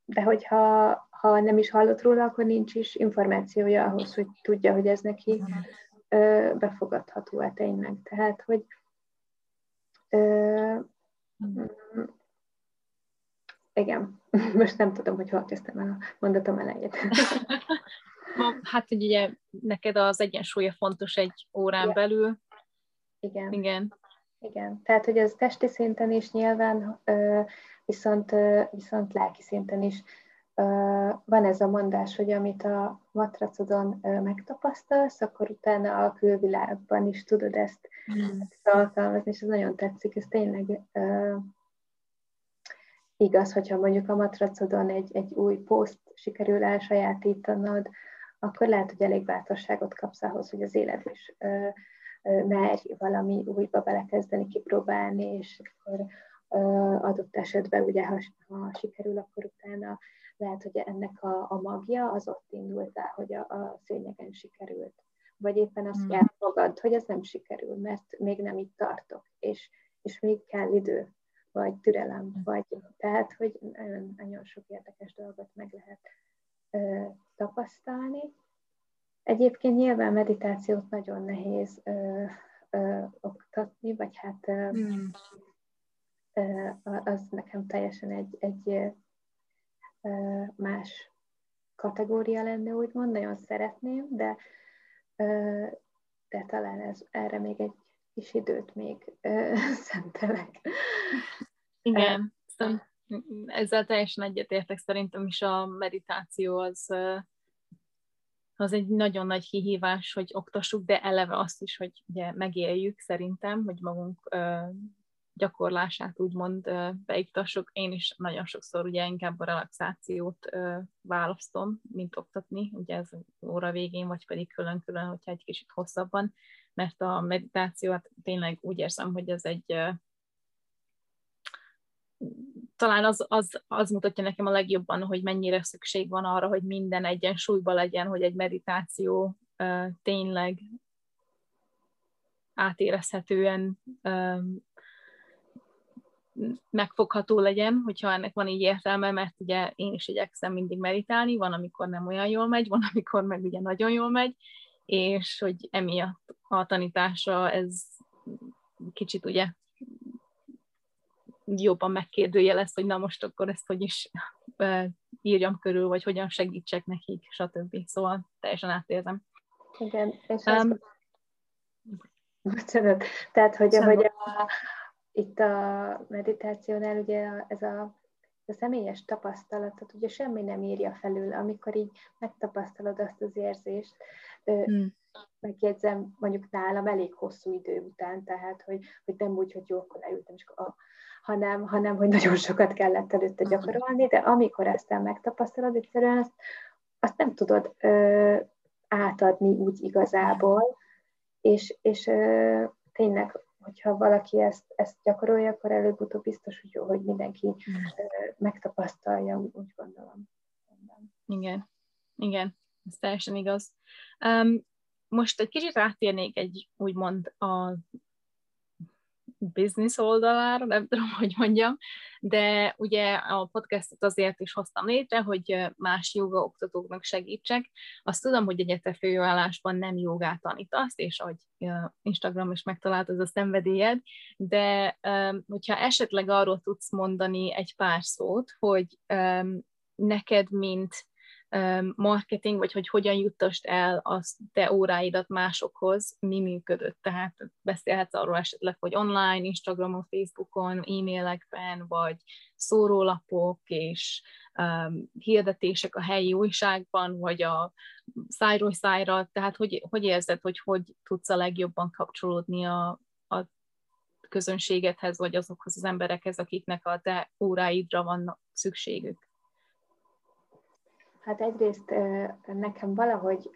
de hogyha ha nem is hallott róla, akkor nincs is információja ahhoz, hogy tudja, hogy ez neki befogadható-e tényleg. Tehát, hogy igen, most nem tudom, hogy hol kezdtem el a mondatom elejét. hát, hogy ugye neked az egyensúlya fontos egy órán Igen. belül. Igen. Igen. Igen, tehát hogy ez testi szinten is nyilván, viszont, viszont lelki szinten is. Van ez a mondás, hogy amit a matracodon megtapasztalsz, akkor utána a külvilágban is tudod ezt, mm. ezt alkalmazni, és ez nagyon tetszik, ez tényleg igaz, hogyha mondjuk a matracodon egy, egy új poszt sikerül elsajátítanod, akkor lehet, hogy elég bátorságot kapsz ahhoz, hogy az éled is merj valami újba belekezdeni, kipróbálni, és akkor adott esetben, ugye, ha, ha sikerül, akkor utána lehet, hogy ennek a, a magja az ott indult el, hogy a, a szőnyegen sikerült. Vagy éppen azt mm. elfogad, hogy ez nem sikerül, mert még nem itt tartok, és, és még kell idő vagy türelem, vagy tehát, hogy nagyon, nagyon sok érdekes dolgot meg lehet ö, tapasztalni. Egyébként nyilván meditációt nagyon nehéz ö, ö, oktatni, vagy hát ö, mm. ö, az nekem teljesen egy, egy ö, más kategória lenne, úgymond, nagyon szeretném, de, ö, de talán ez, erre még egy kis időt még ö, szentelek. Igen, szóval ezzel teljesen egyetértek, szerintem is a meditáció az, az egy nagyon nagy kihívás, hogy oktassuk, de eleve azt is, hogy ugye megéljük szerintem, hogy magunk gyakorlását úgymond beiktassuk. Én is nagyon sokszor ugye inkább a relaxációt választom, mint oktatni, ugye ez óra végén, vagy pedig külön-külön, hogyha egy kicsit hosszabban, mert a meditáció, hát tényleg úgy érzem, hogy ez egy talán az, az, az mutatja nekem a legjobban, hogy mennyire szükség van arra, hogy minden egyensúlyban legyen, hogy egy meditáció uh, tényleg átérezhetően um, megfogható legyen, hogyha ennek van így értelme, mert ugye én is igyekszem mindig meditálni, van, amikor nem olyan jól megy, van, amikor meg ugye nagyon jól megy, és hogy emiatt a tanítása ez kicsit ugye jobban megkérdőjelez, hogy na most akkor ezt hogy is írjam körül, vagy hogyan segítsek nekik, stb. Szóval teljesen átérzem. Igen, és um, Bocsánat. Tehát, hogy, hogy a, itt a meditációnál ugye ez a, a személyes tapasztalatot ugye semmi nem írja felül, amikor így megtapasztalod azt az érzést, hmm. Megjegyzem mondjuk nálam elég hosszú idő után, tehát hogy, hogy nem úgy, hogy jó, akkor leültem, és a, hanem, hanem hogy nagyon sokat kellett előtte gyakorolni, de amikor ezt megtapasztalod, egyszerűen azt, azt nem tudod ö, átadni úgy igazából, és, és ö, tényleg, hogyha valaki ezt, ezt gyakorolja, akkor előbb-utóbb biztos, hogy, jó, hogy mindenki ö, megtapasztalja, úgy gondolom. Igen, igen, ez teljesen igaz. Um, most egy kicsit rátérnék egy úgymond a business oldalára, nem tudom, hogy mondjam, de ugye a podcastot azért is hoztam létre, hogy más joga oktatóknak segítsek. Azt tudom, hogy egyetem főállásban nem jogát tanítasz, és ahogy Instagram is megtalált az a szenvedélyed, de hogyha esetleg arról tudsz mondani egy pár szót, hogy neked, mint marketing, vagy hogy hogyan juttasd el a te óráidat másokhoz, mi működött. Tehát beszélhetsz arról esetleg, hogy online, Instagramon, Facebookon, e-mailekben, vagy szórólapok és um, hirdetések a helyi újságban, vagy a szájról szájra, tehát hogy, hogy érzed, hogy hogy tudsz a legjobban kapcsolódni a, a közönségedhez, vagy azokhoz az emberekhez, akiknek a te óráidra van szükségük? Hát egyrészt nekem valahogy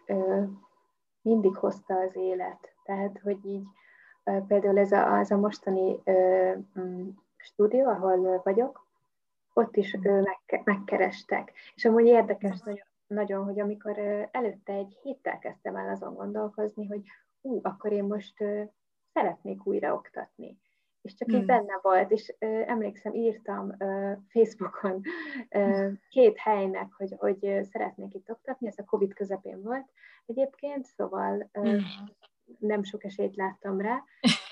mindig hozta az élet. Tehát, hogy így például ez a, az a mostani mm, stúdió, ahol vagyok, ott is megkerestek. És amúgy érdekes nagyon, nagyon, hogy amikor előtte egy héttel kezdtem el azon gondolkozni, hogy ú, akkor én most szeretnék újra oktatni. És csak hmm. így benne volt, és ö, emlékszem, írtam ö, Facebookon ö, két helynek, hogy, hogy szeretnék itt oktatni, ez a Covid közepén volt egyébként, szóval ö, hmm. nem sok esélyt láttam rá,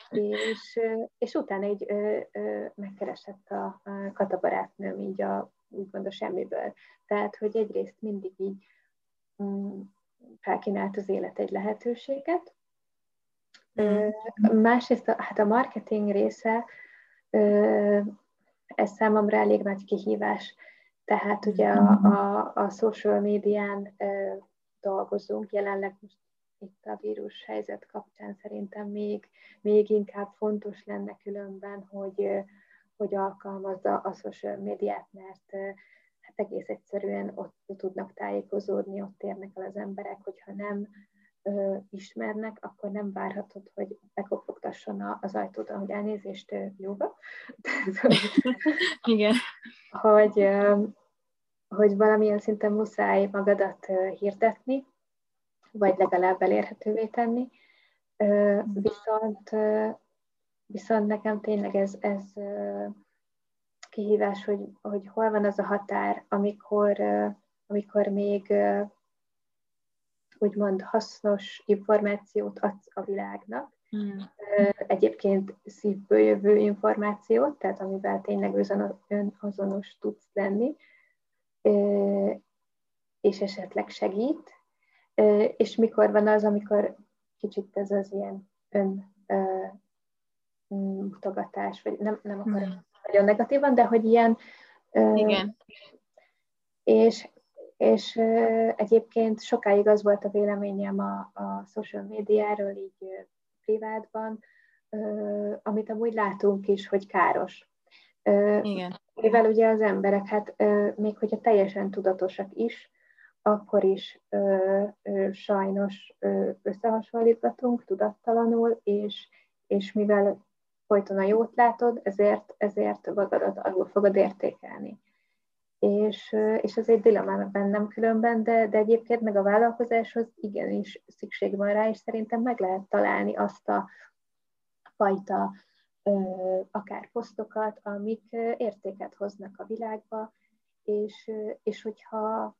és, és utána így ö, ö, megkeresett a, a katabarátnőm így a, úgymond a semmiből. Tehát, hogy egyrészt mindig így mm, felkínált az élet egy lehetőséget. Másrészt hát a marketing része, ez számomra elég nagy kihívás. Tehát ugye a, a, a social médián dolgozunk, jelenleg most itt a vírus helyzet kapcsán szerintem még, még inkább fontos lenne különben, hogy, hogy alkalmazza a social médiát, mert hát egész egyszerűen ott tudnak tájékozódni, ott érnek el az emberek, hogyha nem ö, ismernek, akkor nem várhatod, hogy bekopogtasson az ajtót, hogy elnézést jóba. Igen. hogy, ö, hogy valamilyen szinten muszáj magadat hirdetni, vagy legalább elérhetővé tenni. Viszont, viszont nekem tényleg ez, ez kihívás, hogy, hogy hol van az a határ, amikor, amikor még úgymond hasznos információt adsz a világnak. Hmm. Egyébként szívből jövő információt, tehát amivel tényleg önazonos tudsz lenni, és esetleg segít, és mikor van az, amikor kicsit ez az ilyen ön mutogatás, vagy nem, nem akarom hmm. nagyon negatívan, de hogy ilyen Igen. És, és egyébként sokáig az volt a véleményem a, a social médiáról, így privátban, amit amúgy látunk is, hogy káros. Igen. Mivel ugye az emberek, hát még hogyha teljesen tudatosak is, akkor is ö, ö, sajnos ö, összehasonlítgatunk tudattalanul, és, és mivel folyton a jót látod, ezért, ezért magadat alul fogod értékelni. És, és ez egy dilemma bennem különben, de, de egyébként meg a vállalkozáshoz igenis szükség van rá, és szerintem meg lehet találni azt a fajta akár posztokat, amik értéket hoznak a világba, és, és hogyha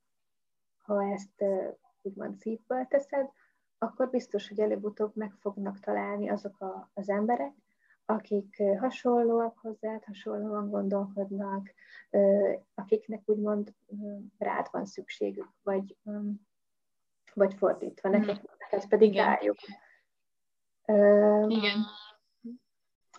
ha ezt úgymond szívből teszed, akkor biztos, hogy előbb-utóbb meg fognak találni azok a, az emberek, akik hasonlóak hozzád, hasonlóan gondolkodnak, akiknek úgymond rád van szükségük, vagy, vagy fordítva, nekik, ez pedig Igen. rájuk. Igen.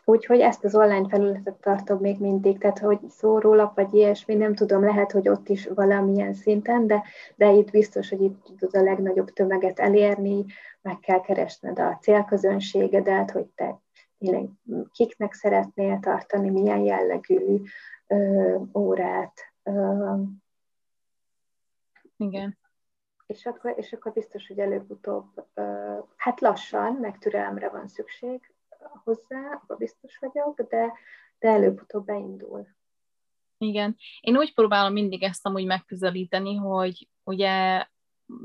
Úgyhogy ezt az online felületet tartom még mindig, tehát hogy szórólap vagy ilyesmi, nem tudom, lehet, hogy ott is valamilyen szinten, de, de itt biztos, hogy itt tudod a legnagyobb tömeget elérni, meg kell keresned a célközönségedet, hogy te tényleg kiknek szeretnél tartani, milyen jellegű ö, órát. Ö, Igen. És akkor, és akkor biztos, hogy előbb-utóbb, ö, hát lassan, meg türelemre van szükség, hozzá, abban biztos vagyok, de, de előbb-utóbb beindul. Igen. Én úgy próbálom mindig ezt amúgy megközelíteni, hogy ugye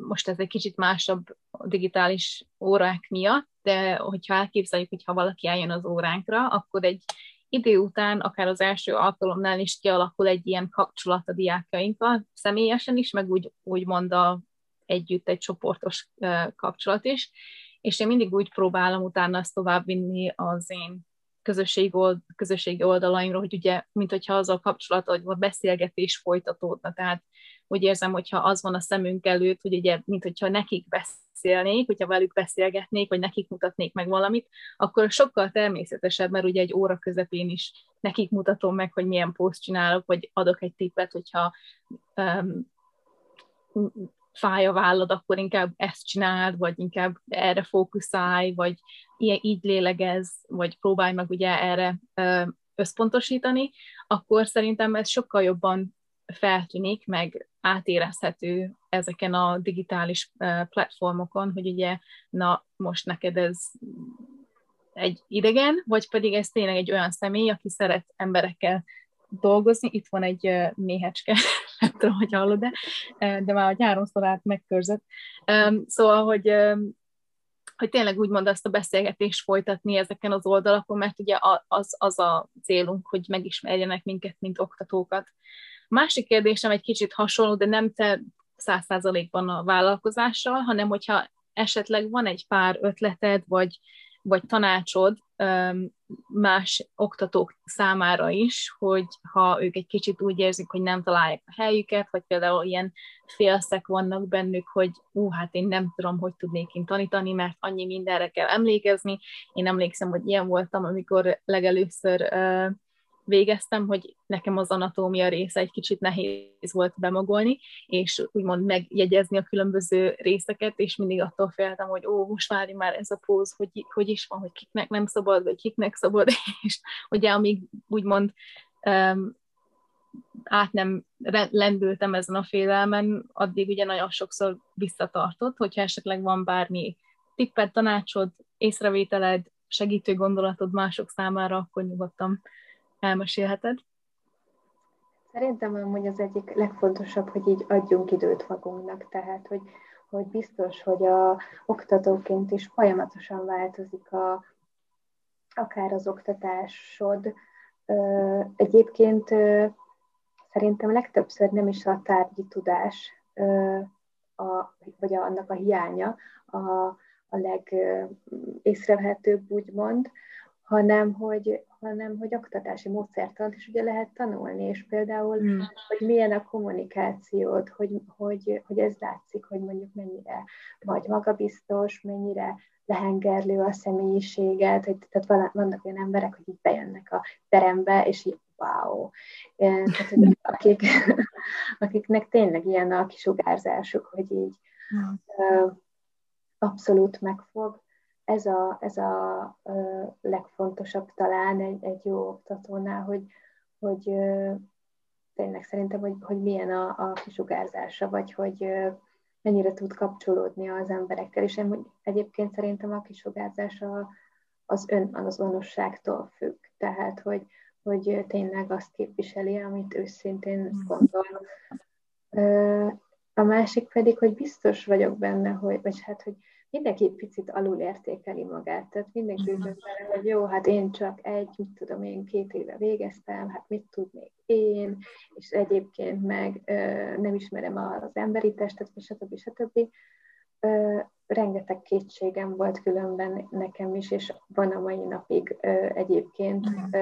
most ez egy kicsit másabb digitális órák miatt, de hogyha elképzeljük, hogy ha valaki eljön az óránkra, akkor egy idő után, akár az első alkalomnál is kialakul egy ilyen kapcsolat a diákjainkkal, személyesen is, meg úgy, úgy mond a, együtt egy csoportos kapcsolat is, és én mindig úgy próbálom utána ezt továbbvinni az én közösség old, közösségi oldalaimról, hogy ugye, mint hogyha az a kapcsolat, hogy a beszélgetés folytatódna, tehát úgy érzem, hogyha az van a szemünk előtt, hogy ugye, mint hogyha nekik beszélnék, hogyha velük beszélgetnék, vagy nekik mutatnék meg valamit, akkor sokkal természetesebb, mert ugye egy óra közepén is nekik mutatom meg, hogy milyen poszt csinálok, vagy adok egy tippet, hogyha um, fáj a vállad, akkor inkább ezt csináld, vagy inkább erre fókuszálj, vagy ilyen, így lélegez, vagy próbálj meg ugye erre összpontosítani, akkor szerintem ez sokkal jobban feltűnik, meg átérezhető ezeken a digitális platformokon, hogy ugye, na, most neked ez egy idegen, vagy pedig ez tényleg egy olyan személy, aki szeret emberekkel dolgozni. Itt van egy méhecske, nem tudom, hogy hallod-e, de már a háromszor át megkörzött. Szóval, hogy hogy tényleg úgymond azt a beszélgetést folytatni ezeken az oldalakon, mert ugye az, az a célunk, hogy megismerjenek minket, mint oktatókat. Másik kérdésem egy kicsit hasonló, de nem te száz százalékban a vállalkozással, hanem hogyha esetleg van egy pár ötleted, vagy, vagy tanácsod más oktatók számára is, hogy ha ők egy kicsit úgy érzik, hogy nem találják a helyüket, vagy például ilyen félszek vannak bennük, hogy ú, hát én nem tudom, hogy tudnék én tanítani, mert annyi mindenre kell emlékezni. Én emlékszem, hogy ilyen voltam, amikor legelőször uh, végeztem, hogy nekem az anatómia része egy kicsit nehéz volt bemagolni, és úgymond megjegyezni a különböző részeket, és mindig attól féltem, hogy ó, most várj már ez a póz, hogy, hogy is van, hogy kiknek nem szabad, vagy kiknek szabad, és ugye amíg úgymond um, át nem lendültem ezen a félelmen, addig ugye nagyon sokszor visszatartott, hogyha esetleg van bármi tipped, tanácsod, észrevételed, segítő gondolatod mások számára, akkor nyugodtan elmesélheted? Szerintem amúgy az egyik legfontosabb, hogy így adjunk időt magunknak, tehát hogy, hogy biztos, hogy a oktatóként is folyamatosan változik a, akár az oktatásod. Egyébként szerintem legtöbbször nem is a tárgyi tudás, a, vagy annak a hiánya a, a legészrevehetőbb, úgymond, hanem hogy, hanem hogy oktatási módszertant is ugye lehet tanulni, és például, mm. hogy milyen a kommunikációd, hogy, hogy, hogy ez látszik, hogy mondjuk mennyire vagy magabiztos, mennyire lehengerlő a személyiséget, hogy, tehát vannak olyan emberek, hogy így bejönnek a terembe, és így wow. Tehát, hogy akik, akiknek tényleg ilyen a kisugárzásuk, hogy így mm. abszolút megfog ez a, ez a ö, legfontosabb talán egy, egy jó oktatónál, hogy, hogy ö, tényleg szerintem, hogy, hogy milyen a, a kisugárzása, vagy hogy ö, mennyire tud kapcsolódni az emberekkel, és én egyébként szerintem a kisugárzása az, ön, az onosságtól függ, tehát hogy, hogy tényleg azt képviseli, amit őszintén mm. gondol. A másik pedig, hogy biztos vagyok benne, hogy, vagy hát, hogy mindenki picit alul értékeli magát. Tehát mindenki uh-huh. vele, hogy jó, hát én csak egy, mit tudom, én két éve végeztem, hát mit tudnék én, és egyébként meg ö, nem ismerem az emberi testet, stb. stb. Ö, rengeteg kétségem volt különben nekem is, és van a mai napig ö, egyébként, ö,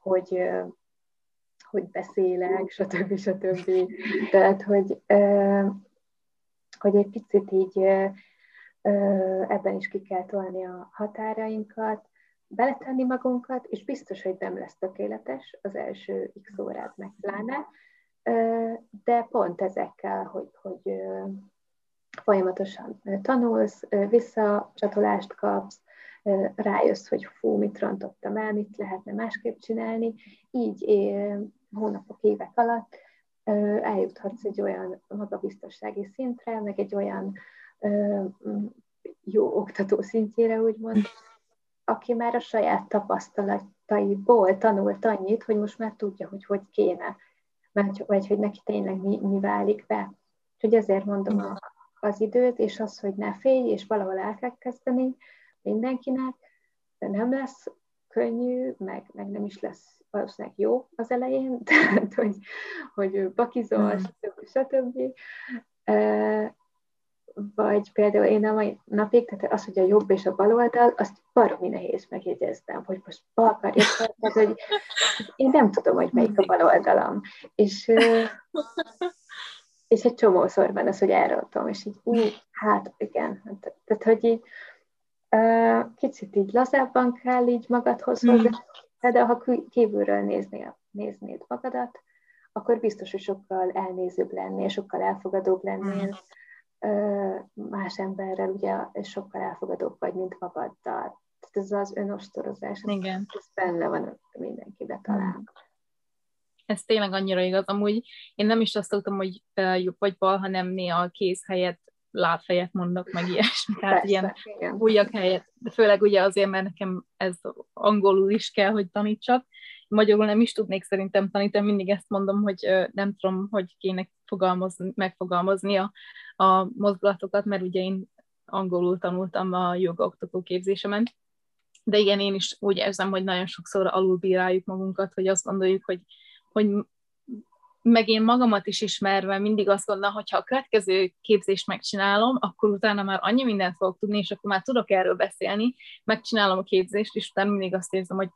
hogy ö, hogy beszélek, stb. stb. Tehát, hogy, hogy egy picit így ebben is ki kell tolni a határainkat, beletenni magunkat, és biztos, hogy nem lesz tökéletes az első x órát meg pláne, de pont ezekkel, hogy, hogy folyamatosan tanulsz, visszacsatolást kapsz, rájössz, hogy fú, mit rontottam el, mit lehetne másképp csinálni, így hónapok, évek alatt eljuthatsz egy olyan magabiztossági szintre, meg egy olyan jó oktató szintjére, úgymond, aki már a saját tapasztalataiból tanult annyit, hogy most már tudja, hogy hogy kéne, vagy, vagy hogy neki tényleg mi, mi válik be. Úgyhogy ezért mondom a, az időt, és az, hogy ne félj, és valahol el kell kezdeni mindenkinek, de nem lesz könnyű, meg, meg nem is lesz valószínűleg jó az elején, tehát hogy, hogy bakizol, stb. stb vagy például én a mai napig, tehát az, hogy a jobb és a bal oldal, azt baromi nehéz megjegyeztem, hogy most bal karja, hogy én nem tudom, hogy melyik a bal oldalam. És, és egy csomószor van az, hogy elrontom, és így, ú, hát igen. Tehát, hogy így kicsit így lazábban kell így magadhoz hmm. hozni, de ha kívülről néznél, néznéd magadat, akkor biztos, hogy sokkal elnézőbb lennél, sokkal elfogadóbb lennél, hmm más emberrel ugye sokkal elfogadóbb vagy, mint magaddal. Tehát ez az önostorozás, Igen. ez benne van mindenkibe talán. Ez tényleg annyira igaz. Amúgy én nem is azt szoktam, hogy jobb vagy bal, hanem néha a kéz helyett lábfejet mondok, meg ilyesmi. Tehát ilyen igen. helyett. De főleg ugye azért, mert nekem ez angolul is kell, hogy tanítsak, magyarul nem is tudnék szerintem tanítani, mindig ezt mondom, hogy nem tudom, hogy kéne fogalmazni, megfogalmazni a, a mozgalatokat, mert ugye én angolul tanultam a jogaoktató képzésemen, de igen, én is úgy érzem, hogy nagyon sokszor alulbíráljuk magunkat, hogy azt gondoljuk, hogy, hogy meg én magamat is ismerve mindig azt gondolom, hogy ha a következő képzést megcsinálom, akkor utána már annyi mindent fogok tudni, és akkor már tudok erről beszélni, megcsinálom a képzést, és utána mindig azt érzem, hogy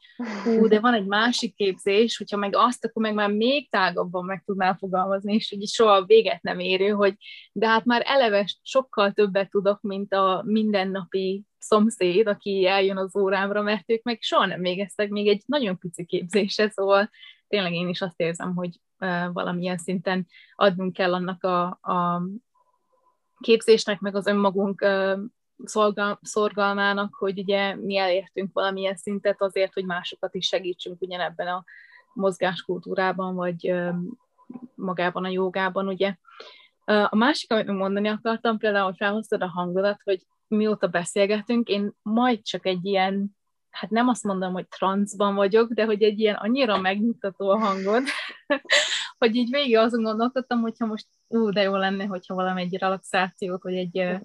hú, de van egy másik képzés, hogyha meg azt, akkor meg már még tágabban meg tudnál fogalmazni, és így soha véget nem érő, hogy de hát már eleve sokkal többet tudok, mint a mindennapi szomszéd, aki eljön az órámra, mert ők meg soha nem végeztek még egy nagyon pici képzésre, szóval tényleg én is azt érzem, hogy valamilyen szinten adnunk kell annak a, a képzésnek, meg az önmagunk szolgal, szorgalmának, hogy ugye mi elértünk valamilyen szintet azért, hogy másokat is segítsünk ugyanebben a mozgáskultúrában, vagy magában a jogában, ugye. A másik, amit mondani akartam, például, hogy felhoztad a hangodat, hogy mióta beszélgetünk, én majd csak egy ilyen hát nem azt mondom, hogy transzban vagyok, de hogy egy ilyen annyira megnyugtató a hangod, hogy így végig azon gondolkodtam, hogyha most ú, de jó lenne, hogyha valami egy relaxációt, vagy egy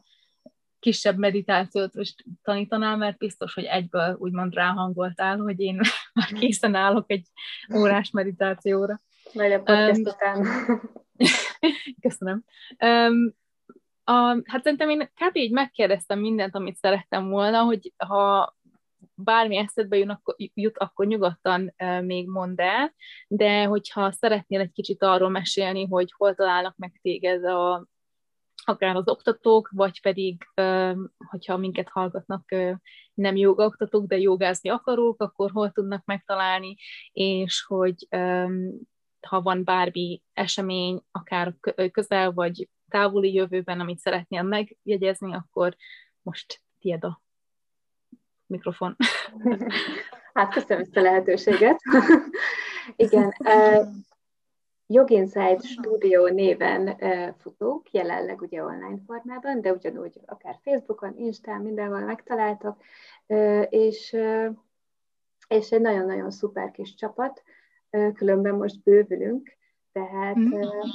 kisebb meditációt most tanítanál, mert biztos, hogy egyből úgymond ráhangoltál, hogy én már készen állok egy órás meditációra. Vagy a podcast um, után. Köszönöm. Um, a, hát szerintem én kb. így megkérdeztem mindent, amit szerettem volna, hogy ha bármi eszedbe jön, akkor, jut, akkor nyugodtan még mondd el, de hogyha szeretnél egy kicsit arról mesélni, hogy hol találnak meg téged a, akár az oktatók, vagy pedig, hogyha minket hallgatnak nem jogaoktatók, de jogázni akarók, akkor hol tudnak megtalálni, és hogy ha van bármi esemény, akár közel vagy távoli jövőben, amit szeretnél megjegyezni, akkor most tiéd a mikrofon. Hát köszönöm ezt a lehetőséget. Igen, uh, Yoginside Studio néven uh, futók, jelenleg ugye online formában, de ugyanúgy akár Facebookon, Instán, mindenhol megtaláltak, uh, és, uh, és egy nagyon-nagyon szuper kis csapat, uh, különben most bővülünk, tehát, uh,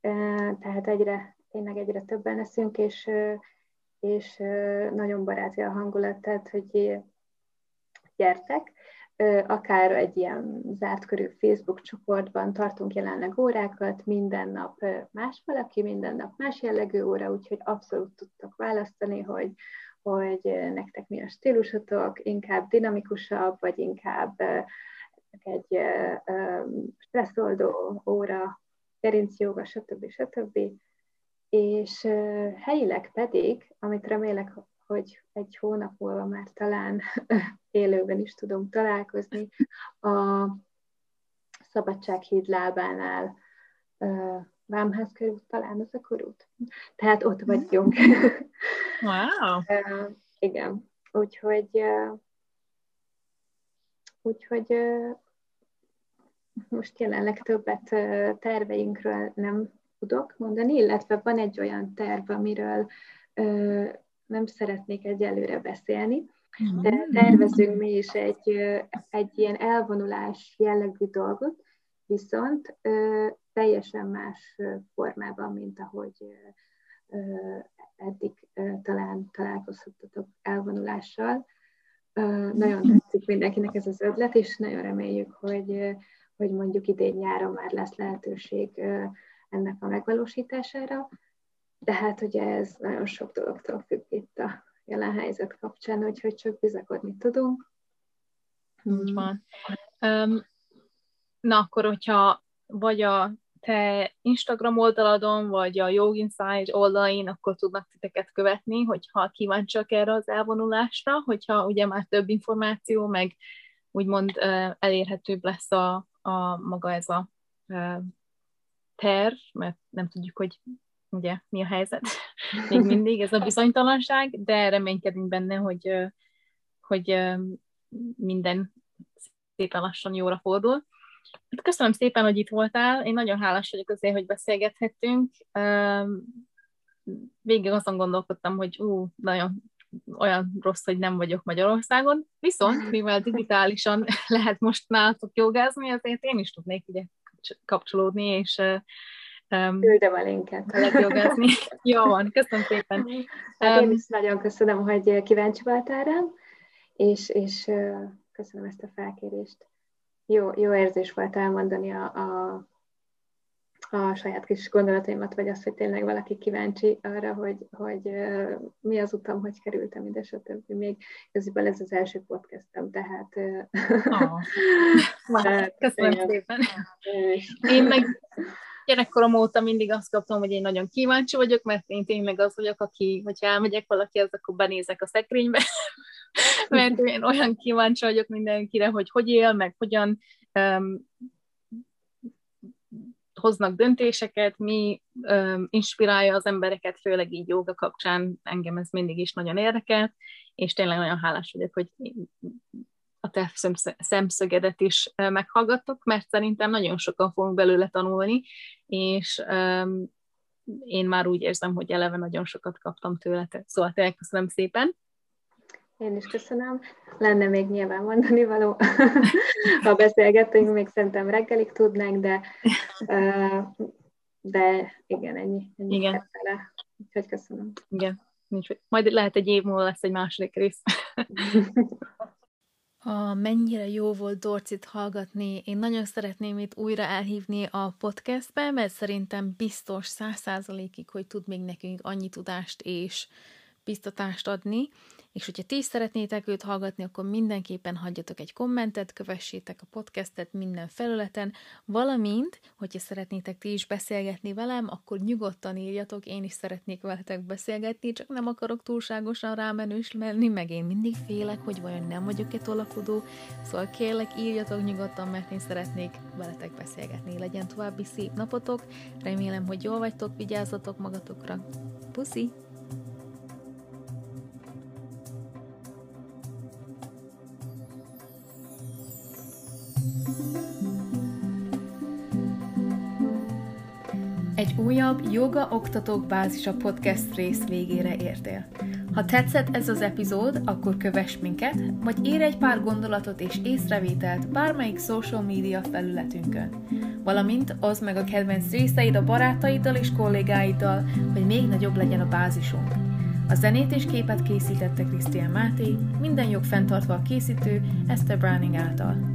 uh, tehát egyre, tényleg egyre többen leszünk, és uh, és nagyon baráti a hangulat, tehát hogy gyertek, akár egy ilyen zárt körű Facebook csoportban tartunk jelenleg órákat, minden nap más valaki, minden nap más jellegű óra, úgyhogy abszolút tudtok választani, hogy, hogy nektek mi a stílusotok, inkább dinamikusabb, vagy inkább egy stresszoldó óra, gerincjoga, stb. stb és helyileg pedig, amit remélek, hogy egy hónap múlva már talán élőben is tudunk találkozni, a Szabadsághíd lábánál Vámház körül talán az a körút. Tehát ott vagyunk. Wow! Igen. Úgyhogy úgyhogy most jelenleg többet terveinkről nem tudok mondani, illetve van egy olyan terv, amiről ö, nem szeretnék egyelőre beszélni, de mm. tervezünk mi is egy, egy ilyen elvonulás jellegű dolgot, viszont ö, teljesen más formában, mint ahogy ö, eddig ö, talán találkozhattatok elvonulással. Ö, nagyon tetszik mindenkinek ez az ötlet, és nagyon reméljük, hogy, hogy mondjuk idén nyáron már lesz lehetőség ennek a megvalósítására, de hát ugye ez nagyon sok dologtól függ itt a jelen helyzet kapcsán, úgyhogy csak bizakodni tudunk. Úgy van. Um, na akkor, hogyha vagy a te Instagram oldaladon, vagy a Yoga Inside oldalain, akkor tudnak titeket követni, hogyha kíváncsiak erre az elvonulásra, hogyha ugye már több információ, meg úgymond elérhetőbb lesz a, a maga ez a terv, mert nem tudjuk, hogy ugye mi a helyzet még mindig, ez a bizonytalanság, de reménykedünk benne, hogy, hogy minden szépen lassan jóra fordul. Hát köszönöm szépen, hogy itt voltál, én nagyon hálás vagyok azért, hogy beszélgethettünk. Végig azon gondolkodtam, hogy ú, nagyon olyan rossz, hogy nem vagyok Magyarországon, viszont mivel digitálisan lehet most nálatok jogázni, azért én is tudnék ugye kapcsolódni, és Um, Küldöm a linket. Jogázni. Jó van, köszönöm szépen. Hát én is nagyon köszönöm, hogy kíváncsi voltál rám, és, és köszönöm ezt a felkérést. Jó, jó érzés volt elmondani a, a a saját kis gondolataimat, vagy azt, hogy tényleg valaki kíváncsi arra, hogy, hogy mi az utam, hogy kerültem ide, stb. Még közben ez az első podcastem, tehát... Oh. Köszönöm szépen. Én meg gyerekkorom óta mindig azt kaptam, hogy én nagyon kíváncsi vagyok, mert én tényleg az vagyok, aki, hogyha elmegyek valakihez, akkor benézek a szekrénybe, mert én olyan kíváncsi vagyok mindenkire, hogy hogy él, meg hogyan um, hoznak döntéseket, mi um, inspirálja az embereket, főleg így joga kapcsán, engem ez mindig is nagyon érdekel, és tényleg nagyon hálás vagyok, hogy a te szemszögedet is meghallgattok, mert szerintem nagyon sokan fogunk belőle tanulni, és um, én már úgy érzem, hogy eleve nagyon sokat kaptam tőle. Szóval tényleg köszönöm szépen. Én is köszönöm. Lenne még nyilván mondani való, ha beszélgettünk, még szerintem reggelig tudnánk, de, de igen, ennyi. ennyi igen. Fele. Úgyhogy köszönöm. Igen. Nincs, majd lehet egy év múlva lesz egy második rész. a mennyire jó volt Dorcit hallgatni. Én nagyon szeretném itt újra elhívni a podcastbe, mert szerintem biztos száz százalékig, hogy tud még nekünk annyi tudást és biztatást adni, és hogyha ti is szeretnétek őt hallgatni, akkor mindenképpen hagyjatok egy kommentet, kövessétek a podcastet minden felületen, valamint, hogyha szeretnétek ti is beszélgetni velem, akkor nyugodtan írjatok, én is szeretnék veletek beszélgetni, csak nem akarok túlságosan rámenős lenni, meg én mindig félek, hogy vajon nem vagyok-e tolakodó, szóval kérlek, írjatok nyugodtan, mert én szeretnék veletek beszélgetni. Legyen további szép napotok, remélem, hogy jól vagytok, vigyázzatok magatokra. Puszi! Újabb Joga Oktatók Bázisa podcast rész végére értél. Ha tetszett ez az epizód, akkor kövess minket, vagy írj egy pár gondolatot és észrevételt bármelyik social media felületünkön. Valamint oszd meg a kedvenc részeid a barátaiddal és kollégáiddal, hogy még nagyobb legyen a bázisunk. A zenét és képet készítette Krisztián Máté, minden jog fenntartva a készítő Esther Browning által.